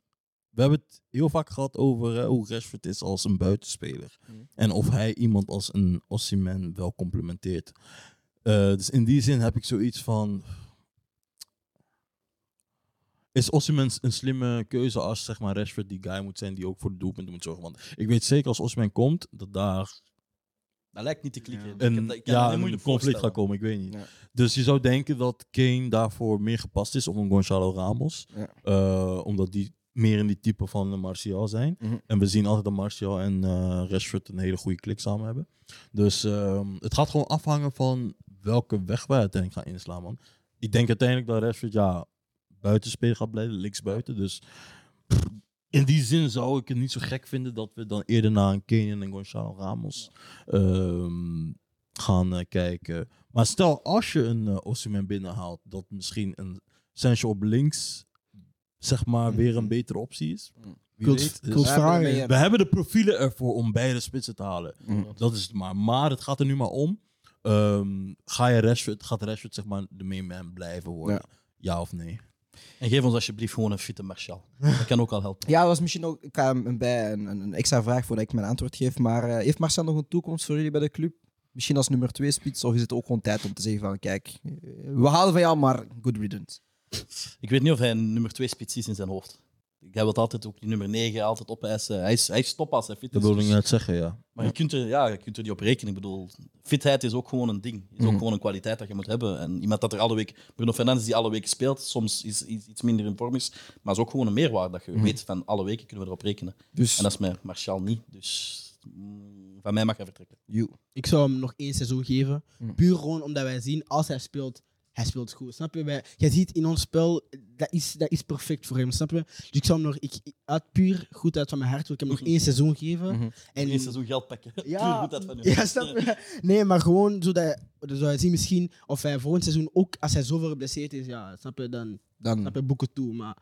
we hebben het heel vaak gehad over eh, hoe Rashford is als een buitenspeler. Mhm. En of hij iemand als een Osimhen wel complementeert. Eh, dus in die zin heb ik zoiets van... Is Osimhen een slimme keuze als zeg maar, Rashford die guy moet zijn die ook voor de doelpunten moet zorgen? Want ik weet zeker als Osimhen komt, dat daar Dat lijkt niet te klikken. Ja. Ik heb een, ik kan ja, een conflict gaat komen, ik weet niet. Ja. Dus je zou denken dat Kane daarvoor meer gepast is om een Gonzalo Ramos. Ja. Eh, omdat die meer in die type van Martial zijn. Mhm. En we zien altijd dat Martial en eh Rashford een hele goede klik samen hebben. Dus ehm, het gaat gewoon afhangen van welke weg wij uiteindelijk gaan inslaan, man. Ik denk uiteindelijk dat Rashford ja, buitenspeler gaat blijven, linksbuiten. Dus pff, in die zin zou ik het niet zo gek vinden dat we dan eerder naar een Kane en Gonzalo Ramos ehm, gaan eh, kijken. Maar stel, als je een uh, Osimhen binnenhaalt, dat misschien een Sancho op links, zeg maar, weer een Mhm. betere optie is. Mhm. Kult-. Dus- we hebben de profielen ervoor om beide spitsen te halen. Mhm. Dat is het maar. Maar het gaat er nu maar om. Ehm, ga je Rashford, gaat Rashford zeg maar de main man blijven worden? Ja, of nee? En geef ons alsjeblieft gewoon een fitte Martial. Dat kan ook al helpen. Ja, dat was misschien ook ik hem bij een, een, een extra vraag voordat ik mijn antwoord geef. Maar eh, heeft Marcel nog een toekomst voor jullie bij de club? Misschien als nummer 2 spits? Of is het ook gewoon tijd om te zeggen van kijk, eh, we halen van jou, maar good riddance. Ik weet niet of hij een nummer 2 spits is in zijn hoofd. Hij wil altijd ook die nummer 9 altijd opeisen. Hij is, hij is top als hij fit Dat is. wilde ik dus- net zeggen, ja. Maar je kunt, er, ja, je kunt er niet op rekenen. Ik bedoel, fitheid is ook gewoon een ding. Is ook Mhm. gewoon een kwaliteit dat je moet hebben. En iemand dat er alle week... Bruno Fernandes die alle weken speelt, soms is, is iets minder in vorm is. Maar is ook gewoon een meerwaarde dat je Mhm. weet van alle weken kunnen we erop rekenen. Dus En dat is met Martial niet. Dus mm, van mij mag hij vertrekken. you. Ik zou hem nog één seizoen geven. Mm. Puur gewoon omdat wij zien, als hij speelt, hij speelt goed. Snap je? Wij, je ziet in ons spel, dat is, dat is perfect voor hem. Snap je? Dus ik zou hem nog, ik, uit puur goed uit van mijn hart, wil ik hem nog één seizoen geven. Mhm. En, Eén seizoen geld pakken. Ja, Puur goed uit van u. ja, snap je? Nee, maar gewoon zodat dan zou je zien misschien of hij volgend seizoen ook, als hij zoveel geblesseerd is, ja, snap je, dan Dan snap je boeken toe. Maar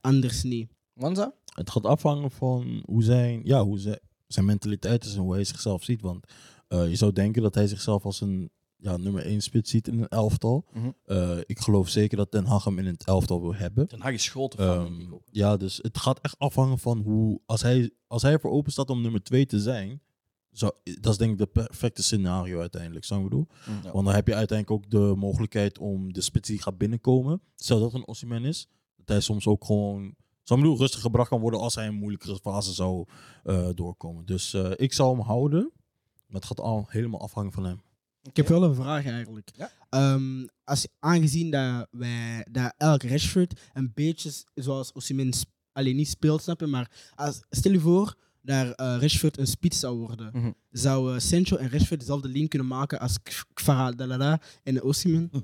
anders niet. Wanza? Het gaat afhangen van hoe zijn, ja, hoe zijn, zijn mentaliteit is en hoe hij zichzelf ziet. Want eh, je zou denken dat hij zichzelf als een ja, nummer 1 spits ziet in een elftal. Mhm. Eh, ik geloof zeker dat Den Haag hem in het elftal wil hebben. Ten Hag is fan, denk Ehm, ook. ja, dus het gaat echt afhangen van hoe. Als hij, als hij ervoor open staat om nummer 2 te zijn. Zou, dat is denk ik de perfecte scenario uiteindelijk. Zou ik bedoel? Ja. Want dan heb je uiteindelijk ook de mogelijkheid om de spits die gaat binnenkomen. Stel dat een Osimhen is. Dat hij soms ook gewoon. Zou ik bedoel, rustig gebracht kan worden als hij een moeilijkere fase zou eh, doorkomen. Dus eh, ik zou hem houden. Maar het gaat al helemaal afhangen van hem. Ik heb wel een vraag eigenlijk. Ja. Ehm, als, aangezien dat wij dat elk Rashford een beetje zoals Osimhen alleen niet speelt, snap je? Maar als, stel je voor dat eh, Rashford een spits zou worden. Mhm. Zou eh, Sancho en Rashford dezelfde link kunnen maken als Kvara Dalada en Osimhen?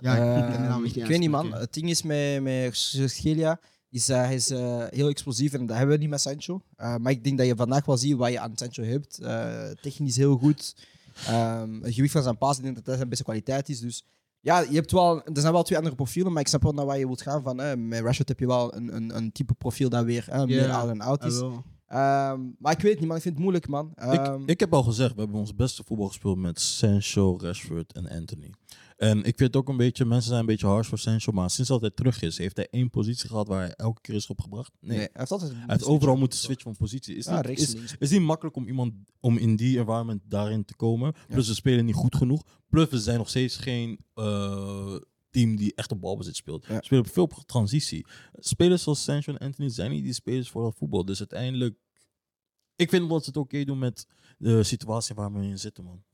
Ja, ik ik weet niet, man. Het ding is met, met Schelia, is, eh, hij is eh, heel explosief en dat hebben we niet met Sancho. Eh, maar ik denk dat je vandaag wel ziet wat je aan Sancho hebt. Eh, technisch heel goed. Ehm, het gewicht van zijn paas, ik denk dat dat zijn beste kwaliteit is. Dus ja, je hebt wel, er zijn wel twee andere profielen, maar ik snap wel naar waar je wilt gaan. Van, met Rashford heb je wel een, een, een type profiel dat weer meer out en out Ah, is. wel. Ehm, maar ik weet niet, man. Ik vind het moeilijk, man. Ehm, ik, ik heb al gezegd, we hebben ons beste voetbal gespeeld met Sancho, Rashford en Anthony. En ik vind ook een beetje, mensen zijn een beetje harsh voor Sancho, maar sinds dat hij terug is, heeft hij één positie gehad waar hij elke keer is opgebracht? Nee. nee, hij heeft altijd Hij heeft overal moeten switchen van positie. Is, Ja, niet, is, niet makkelijk om iemand om in die environment daarin te komen. Plus we spelen niet goed genoeg. Plus we zijn nog steeds geen eh, team die echt op balbezit speelt. Ja. Spelen veel op transitie. Spelers zoals Sancho en Anthony zijn niet die spelers voor dat voetbal. Dus uiteindelijk, ik vind dat ze het oké doen met de situatie waar we in zitten, man.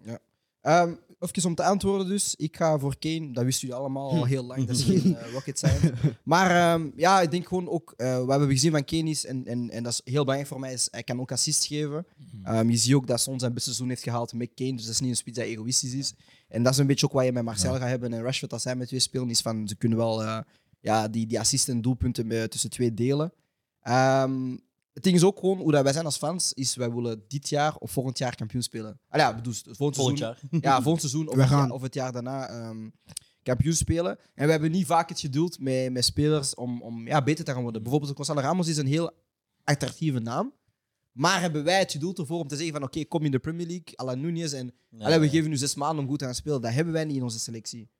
Ehm even om te antwoorden dus. Ik ga voor Kane. Dat wisten jullie allemaal al heel lang. Dat is geen eh, rocket science. Maar ehm, ja, ik denk gewoon ook... eh, wat we hebben gezien van Kane is, en, en, en dat is heel belangrijk voor mij, is hij kan ook assists geven. Ehm, je ziet ook dat Son zijn beste seizoen heeft gehaald met Kane. Dus dat is niet een spits dat egoïstisch is. En dat is een beetje ook wat je met Marcel gaat hebben. En Rashford, als zij met twee spelen, is van... Ze kunnen wel eh, ja, die, die assist en doelpunten tussen twee delen. Het ding is ook gewoon, hoe dat wij zijn als fans, is wij willen dit jaar of volgend jaar kampioen spelen. Ah ja, bedoel, volgend Volgend seizoen, jaar. ja, volgend seizoen of, het, jaar, of het jaar daarna ehm, kampioen spelen. En we hebben niet vaak het geduld met, met spelers om, om ja, beter te gaan worden. Bijvoorbeeld Gonzalo Ramos is een heel attractieve naam. Maar hebben wij het geduld ervoor om te zeggen van oké, kom in de Premier League, à la Nunez. En Nee, allee, we nee. geven nu zes maanden om goed te gaan spelen. Dat hebben wij niet in onze selectie.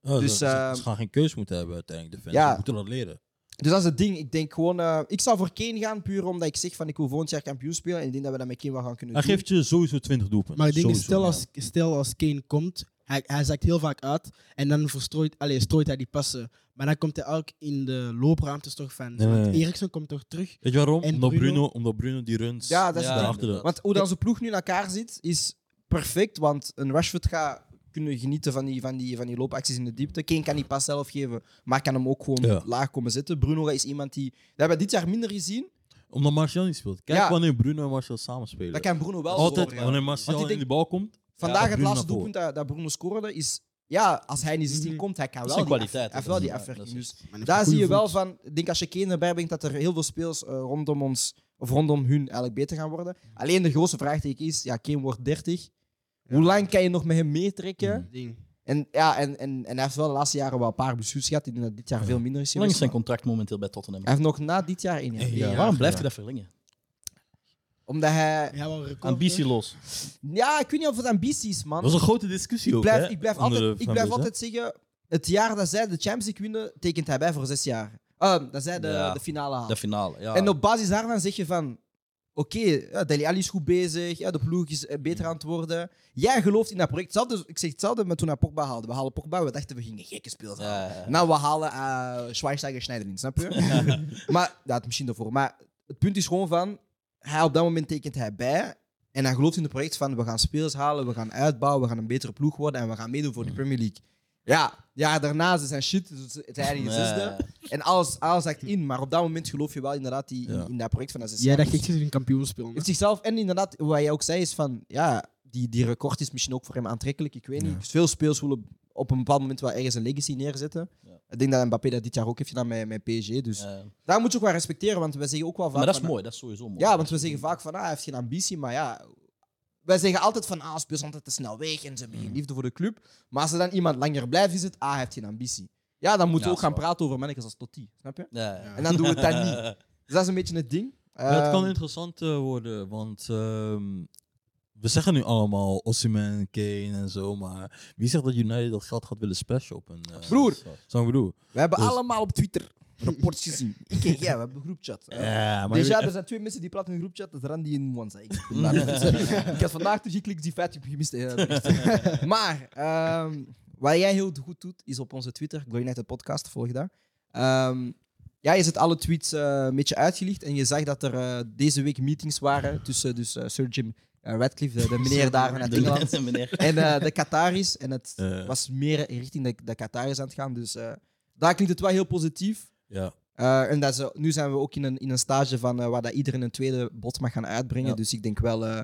Ja, Dus, ze, ehm, ze gaan geen keus moeten hebben uiteindelijk. De fans ja. Moeten dat leren. Dus dat is het ding. Ik denk gewoon, eh, ik zou voor Kane gaan, puur omdat ik zeg van ik wil volgend jaar kampioen spelen. En ik denk dat we dat met Kane wel gaan kunnen Hij doen. geeft je sowieso 20 doelpunten. Maar ik denk, Sowieso. stel als, stel als Kane komt, hij, hij zakt heel vaak uit en dan verstrooit, allez, strooit hij die passen. Maar dan komt hij ook in de loopruimtes toch van. Nee, nee, want nee. Eriksen komt toch terug. Weet je waarom? En omdat, Bruno- Bruno, omdat Bruno die runs Ja, dat is Ja, het ding. daarachter de- Want hoe dan onze ploeg nu in elkaar zit, is perfect, want een Rashford gaat kunnen genieten van die, van, die, van die loopacties in de diepte. Kane kan die pas zelf geven, maar kan hem ook gewoon Ja. laag komen zitten. Bruno is iemand die... Dat hebben we dit jaar minder gezien. Omdat Martial niet speelt. Kijk Ja. wanneer Bruno en Martial samen spelen. Dat kan Bruno wel Altijd wanneer Martial Want ik in de bal komt. Vandaag het laatste doelpunt dat, dat Bruno scoorde is... Ja, als hij in die 16 Mhm. komt, hij kan wel die, kwaliteit, af- wel die afwerking. Dus daar zie je wel van... Ik denk als je Kane erbij brengt, dat er heel veel spelers eh, rondom ons... Of rondom hun eigenlijk beter gaan worden. Alleen de grootste vraagteken is... Ja, Kane wordt 30. Hoe lang kan je nog met hem meetrekken? Ding. En, ja, en, en, en hij heeft wel de laatste jaren wel een paar blessures gehad. Ik dat dit jaar veel minder is Hoe lang is zijn contract momenteel bij Tottenham? Hij heeft nog na dit jaar één jaar. Ja, waarom blijft Ja. hij dat verlengen? Omdat hij... Ja, record. Ambitieloos. Ja, ik weet niet of het ambitie is, man. Dat was een grote discussie Ik ook. blijf, hè, ik blijf, altijd, ik blijf altijd zeggen... Het jaar dat zij de Champions League winnen, tekent hij bij voor zes jaar. Ah, dat zij de, Ja. de finale halen. De finale, ja. En op basis daarvan zeg je van... Oké, ja, Dele Alli is goed bezig. Ja, de ploeg is eh, beter aan het worden. Jij gelooft in dat project. Hetzelfde, ik zeg hetzelfde met toen hij Pogba haalde. We halen Pogba, we dachten we gingen gekke spelers halen. Ja, ja, ja. Nou, we halen uh, Schweinsteiger Schneiderlin, snap je? maar, dat misschien daarvoor. Maar het punt is gewoon van... Hij, op dat moment tekent hij bij. En hij gelooft in het project van... We gaan spelers halen, we gaan uitbouwen, we gaan een betere ploeg worden en we gaan meedoen voor de Premier League. Ja, ja daarna ze zijn shit. Dus het is eigenlijk de zesde. En alles, alles zakt in. Maar op dat moment geloof je wel inderdaad die, in, Ja. in dat project van dacht echt dat hij een kampioen heeft zichzelf... En inderdaad, wat jij ook zei, is van... Ja, die, die record is misschien ook voor hem aantrekkelijk. Ik weet niet. Ja. Veel spelers willen op een bepaald moment wel ergens een legacy neerzetten. Ja. Ik denk dat Mbappé dat dit jaar ook heeft gedaan met, met PSG. Dus Ja. daar moet je ook wel respecteren. Want we zeggen ook wel vaak... Maar dat is van- mooi, dat is sowieso mooi. Ja, want we zeggen vaak van... Ah, hij heeft geen ambitie. Maar ja... Wij zeggen altijd van... Ah, spelers altijd te snel weg. En ze hebben Mm. geen liefde voor de club. Maar als er dan iemand langer blijft, is het... Ah, hij heeft geen ambitie. Ja, dan moeten Ja, we ook gaan praten over mannetjes als Totti. Snap je? Ja, ja. En dan doen we het dan niet. Dus dat is een beetje het ding. Ja, het kan Ehm, interessant eh, worden, want ehm, we zeggen nu allemaal Osimhen, Kane en zo, maar wie zegt dat United dat geld gaat willen splashen op een... eh, Broer. Zo ik bedoel. We hebben Dus- allemaal op Twitter rapports gezien. Ik en jij, we hebben een groepchat. Ja, maar... Dus ja, er zijn twee mensen die praten in een groepchat. Dat is Randy en Mwanza. Ik, daar ik had vandaag teruggeklikt die feit heb je gemist. eh, maar ehm, wat jij heel goed doet, is op onze Twitter, Go United Podcast, volg dat. Ehm, ja, je zet alle tweets eh, een beetje uitgelicht. En je zag dat er eh, deze week meetings waren tussen dus, eh, Sir Jim Radcliffe, de, de meneer daar vanuit Engeland. De. En de Qataris. En het was meer richting de, de Qataris aan het gaan. Dus daar klinkt het wel heel positief. Ja, Eh, en dat ze, nu zijn we ook in een, in een stage van, eh, waar dat iedereen een tweede bot mag gaan uitbrengen. Ja. Dus ik denk wel... eh,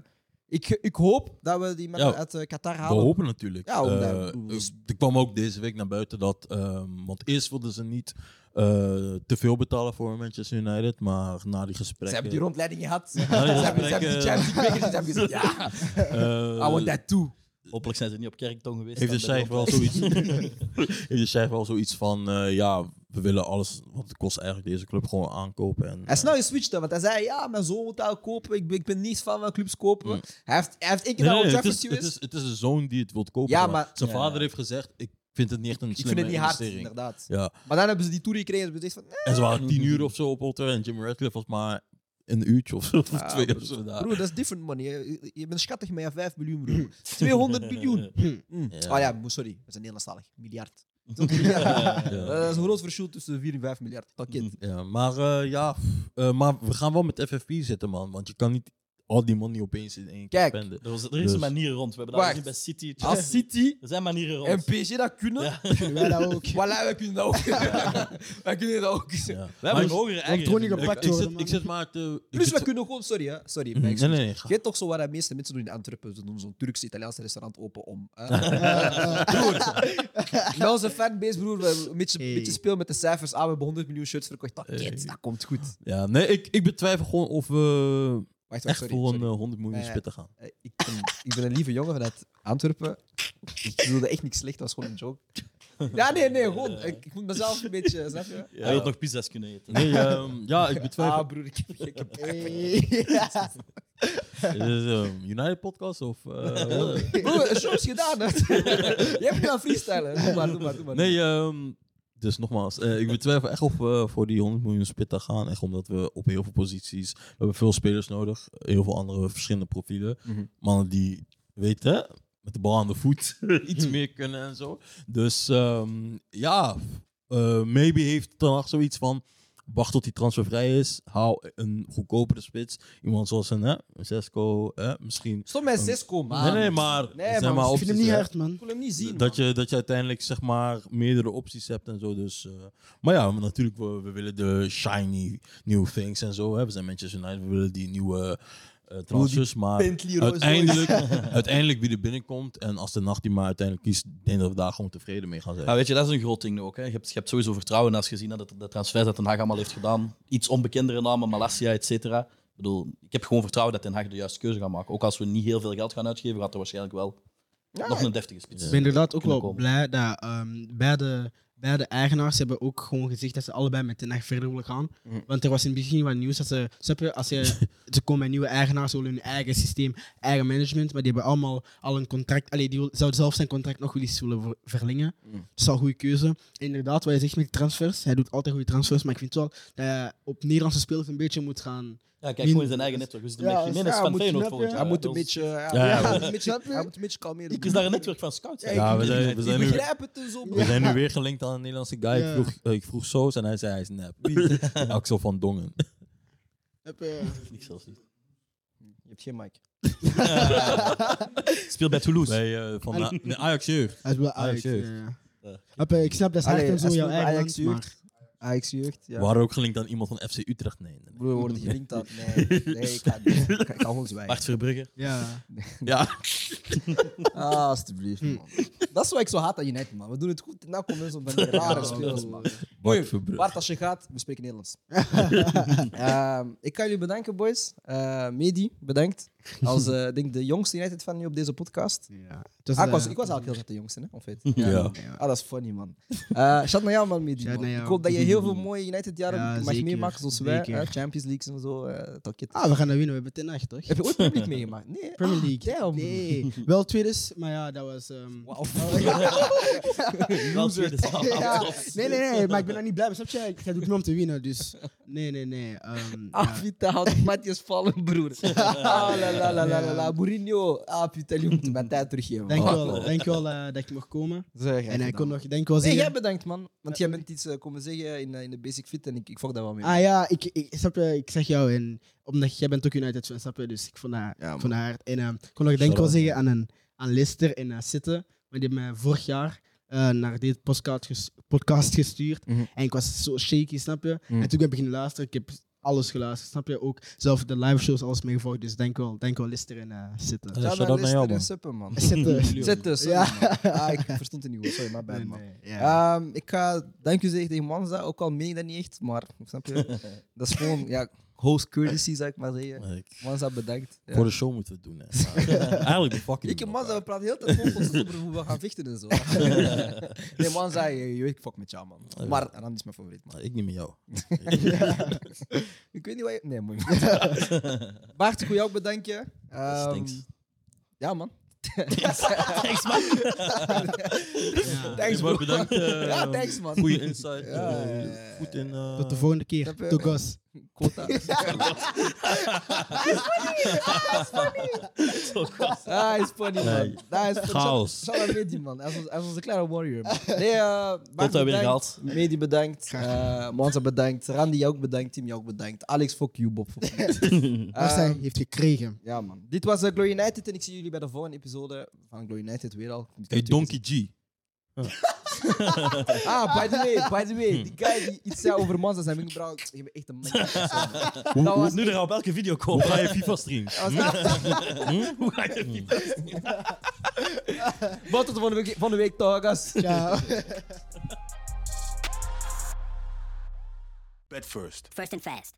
ik, ik hoop dat we die mensen Ja, uit eh, Qatar we halen. hopen natuurlijk. Ja, omdat- Eh, dus- er kwam ook deze week naar buiten dat... ehm, want eerst wilden ze niet eh, te veel betalen voor Manchester United, maar na die gesprekken... Ze hebben die rondleiding gehad. ze, hebben, ze hebben gesprekken- die Champions League ze hebben gezegd, ja, eh, I want that too. Hopelijk zijn ze niet op kerktoon geweest. heeft de chef wel zoiets, heeft de chef wel zoiets van, eh, ja, we willen alles, want het kost eigenlijk deze club gewoon aankopen. En, Hij is snel geswitcht, want hij zei, ja, mijn zoon moet dat kopen. Ik ben, ik ben niets van van clubs kopen. Mm. Hij heeft, hij heeft één keer Nee, het, is, het, is, het is de zoon die het wil kopen. Ja, maar maar- zijn Ja. vader heeft gezegd, ik vind het niet echt een Ik slimme vind het niet hard, inderdaad. Ja, Maar dan hebben ze die tour gekregen en ze van, en ze waren tien uur of zo op Old Trafford en Jim Radcliffe was maar een uurtje of, of Ah, twee of zo daar. Broer, dat is different money. Je, je bent schattig met je 5 miljoen, broer. 200 miljoen. Mm. Ja. Oh ja, mo- sorry. We zijn Nederlandstalig. Miljard. Dat is een miljard. Ja. Dat is een groot verschil tussen 4 en 5 miljard. Dat kind. Ja, maar eh, ja, eh, maar we gaan wel met FFP zitten, man. Want je kan niet al die money opeens in één keer Kijk. spenden. Er, was, er is Dus- een manier rond. We hebben dat Wacht. bij City. Als City Er zijn manieren rond. en PSG dat kunnen, Ja. Kunnen wij dat ook? voilà, wij kunnen dat ook. wij kunnen dat ook. Ja. We hebben Maar een hogere eigen. Ik, worden, zit, man. ik zit maar te... ik Plus, zit- we kunnen gewoon... Sorry, hè. Sorry. Mhm. mijn Nee, nee, excuus. nee. ga- Je weet toch zo wat de meeste mensen doen in Antwerpen? Ze doen zo'n Turks-Italiaans restaurant open om. hè? Met onze fanbase, broer, we een beetje, Hey. beetje spelen met de cijfers. Ah, we hebben 100 miljoen shirts verkocht. Dat, kids, dat komt goed. Ja, nee, ik, ik betwijfel gewoon of we Wacht, echt sorry. voor een sorry. eh, 100 miljoen spitten gaan. Eh, ik, ben, ik ben een lieve jongen vanuit Antwerpen. Ik bedoelde echt niks slecht, dat was gewoon een joke. Ja, nee, nee, gewoon. Ik, ik moet mezelf een beetje, snap je? Hij had nog pizza's kunnen eten. Nee, ehm, ja, ik betwijfel. Ah, broer, ik heb gekke Hey. Is het een United podcast of... eh, Broer, een show is gedaan, hè? Je hebt nu aan freestylen. Doe maar, doe maar, doe maar. nee, ehm, dus nogmaals, eh, ik betwijfel echt of we voor die 100 miljoen spitten gaan. Echt omdat we op heel veel posities... We hebben veel spelers nodig. Heel veel andere verschillende profielen. Mhm. Mannen die, weten, met de bal aan de voet iets meer kunnen en zo. Dus ehm, ja, eh, maybe heeft Ten Hag zoiets van... Wacht tot die transfervrij is. Haal een goedkopere spits. Iemand zoals een, hè, een Zesco, hè, misschien. Stop met Cisco, man. nee, nee, maar. Nee, maar Ik vind hem niet hard, man. Ik wil hem niet zien. Dat man. je, dat je uiteindelijk zeg maar meerdere opties hebt en zo. Dus, eh, maar ja, natuurlijk, we, we willen de shiny new things en zo. Hè. We zijn Manchester United, we willen die nieuwe eh, transfers. Maar uiteindelijk, uiteindelijk wie er binnenkomt en als de nacht die maar uiteindelijk kiest, denk ik dat we daar gewoon tevreden mee gaan zijn. Ja, weet je, dat is een groot ding ook. Hè. Je, hebt, je hebt sowieso vertrouwen als je ziet dat de transfers dat Den Haag allemaal heeft gedaan. Iets onbekendere namen, Malasia, et cetera. Ik bedoel, ik heb gewoon vertrouwen dat Den Haag de juiste keuze gaat maken. Ook als we niet heel veel geld gaan uitgeven, gaat er waarschijnlijk wel nog een deftige spits. Ik ben inderdaad ook wel komen. blij dat ehm, beide, beide eigenaars hebben ook gewoon gezegd dat ze allebei met Den Haag verder willen gaan. Mhm. Want er was in het begin wat nieuws dat ze, snap je, als je, ze komen met nieuwe eigenaars, ze willen hun eigen systeem, eigen management, maar die hebben allemaal al een contract, allee, die wil- zouden zelf zijn contract nog wel eens willen ver- verlengen. Mhm. Dat is al een goede keuze. En inderdaad, wat je zegt met transfers, hij doet altijd goede transfers, maar ik vind wel dat je op Nederlandse spelers een beetje moet gaan... Ja, kijk gewoon in zijn eigen netwerk. We zitten Ja, met Jiménez ja, van moet- Feyenoord volgend jaar. Hij moet een beetje... Ja, Ja, ja, ja. hij moet een beetje- Snap je? hij moet een beetje kalmeren. Ik is daar een netwerk van scouts. Ja, we zijn- we zijn nu- bro. We zijn nu weer gelinkt aan een Nederlandse guy. Ja. Ik, vroeg, eh, ik vroeg Soos en hij zei hij is nep. Axel van Dongen. Heb je- Ik zelfs niet. Je hebt geen mic. Speelt bij Toulouse. Bij, eh, van de, nee, Ajax jeugd. Hij is wel Ajax. Ajax ja, jeugd. ja. Ja. Heb je- Ik snap dat is en zo, jouw bij eigen Ajax land, maar... jeugd. Ajax jeugd, ja. We waren ook gelinkt aan iemand van FC Utrecht. Nee. nee, nee. Broer, wordt gelinkt aan... Nee, nee, ik ga niet. Ik ga- ik ga gewoon zwijgen. Bart Verbrugge. Ja. Ja. Ah, alsjeblieft, Hm. man. Dat is wat ik zo haat aan United, man. We doen het goed. En nou komen mensen van die rare spelers, man. Bart Mooi. Verbrugge. Bart, als je gaat, we spreken Nederlands. Ehm, ik kan jullie bedanken, boys. Eh Medi, bedankt. Als eh, denk de jongste United fan nu op deze podcast. ja. Het Ah, ik, was, eh, ik was eigenlijk heel net de jongste, hè? Of weet Ja. ja. Ah, dat is funny, man. Eh shout naar jou, man, naar jou. Ik hoop dat je heel veel mooie United-jaren Ja, mag meemaken, zoals wij. Hè, Champions Leagues en zo. eh talkit. Ah, we gaan dat winnen. We hebben ten nacht, toch? Heb je ooit Premier League meegemaakt? Nee. Premier Ah, League. damn. Nee. Wel tweedes, maar ja, dat was... ehm, Wauw. Wel tweede zaal. ja. Nee, nee, nee, maar ik ben daar niet blij mee. Snap je? Jij doet niet om te winnen, dus... Nee, nee, nee. ehm, ja. Ah, had Matthias vallen, broer. La la la la la. Mourinho. Ah, putain, je moet mijn tijd teruggeven. Denk man. wel, wel eh, dat ik mag komen. Zeg, En hij kon nog, denk wel Nee, zeggen... jij bedankt, man. Want jij bent iets eh, komen zeggen in, eh, in de Basic Fit en ik, ik vond daar wel mee. Ah ja, ik, ik, snap je, ik zeg jou, en, omdat jij bent ook United fan, snap je? Dus ik vond dat, Ja, ik vond dat hard. En ik kon nog denk wel Shout-out, zeggen aan, een, aan Lister en aan Zitten, maar die hebben mij vorig jaar eh, naar dit podcast, ges- podcast gestuurd. Mhm. En ik was zo shaky, snap je? Mhm. En toen ben ik beginnen luisteren, ik heb alles geluisterd, snap je? Ook zelf de live shows, alles meegevolgd. Dus denk wel, denk wel Lister en eh Zitten. Ja, Leicester man. en Suppen, man. Zitten. Zitten, sorry, Ja. Ah, ik verstond het niet goed. Sorry, maar bad, Nee, man. nee, ja. Ehm, ik ga dank u zeggen tegen Manza, ook al meen ik dat niet echt, maar snap je? dat is gewoon ja, host courtesy, zou ik maar zeggen. Ik- Manza, bedankt. Ja. Voor de show moeten we het doen. Hè. Maar Eigenlijk de fucking. Ik en Manza, we praten heel de tijd vol over hoe we gaan vechten en zo. nee, Manza, je, je weet, ik fuck met jou, man. Maar Ram is mijn favoriet, man. Ik niet met jou. Ik weet niet wat je... Nee, mooi. Bart, ik wil jou ook bedanken. Thanks. ja, man. Thanks, man. Ja. Thanks, bro. bedankt. eh, ja, thanks, man. Goede insight. Ja, eh. Goed in. eh, Tot de volgende keer. Snap je? Quota. Ah, is funny, man. Nee. Dat is funny. Chaos. Shout out Medi, man. Hij was, hij was een kleine warrior, man. Nee, eh weer bedankt. gehaald. Medi bedankt. Graag eh Manza bedankt. Randy, jou ook bedankt. Tim, jou ook bedankt. Alex, fuck you, Bob. fuck you. Als hij heeft gekregen. ja, man. Dit was eh, Glory United en ik zie jullie bij de volgende episode van Glory United weer al. Hey, Donkey G. Ah, by the way, by the way. Die guy die iets zei over Manza zijn wenkbrauw. Je bent echt een man. Dat was Nu er op elke video Hoe komen. ga je FIFA streamen? dat was- Hoe ga je FIFA Wat tot de volgende week, volgende week toch, gast. Ciao. Bet first. First and fast.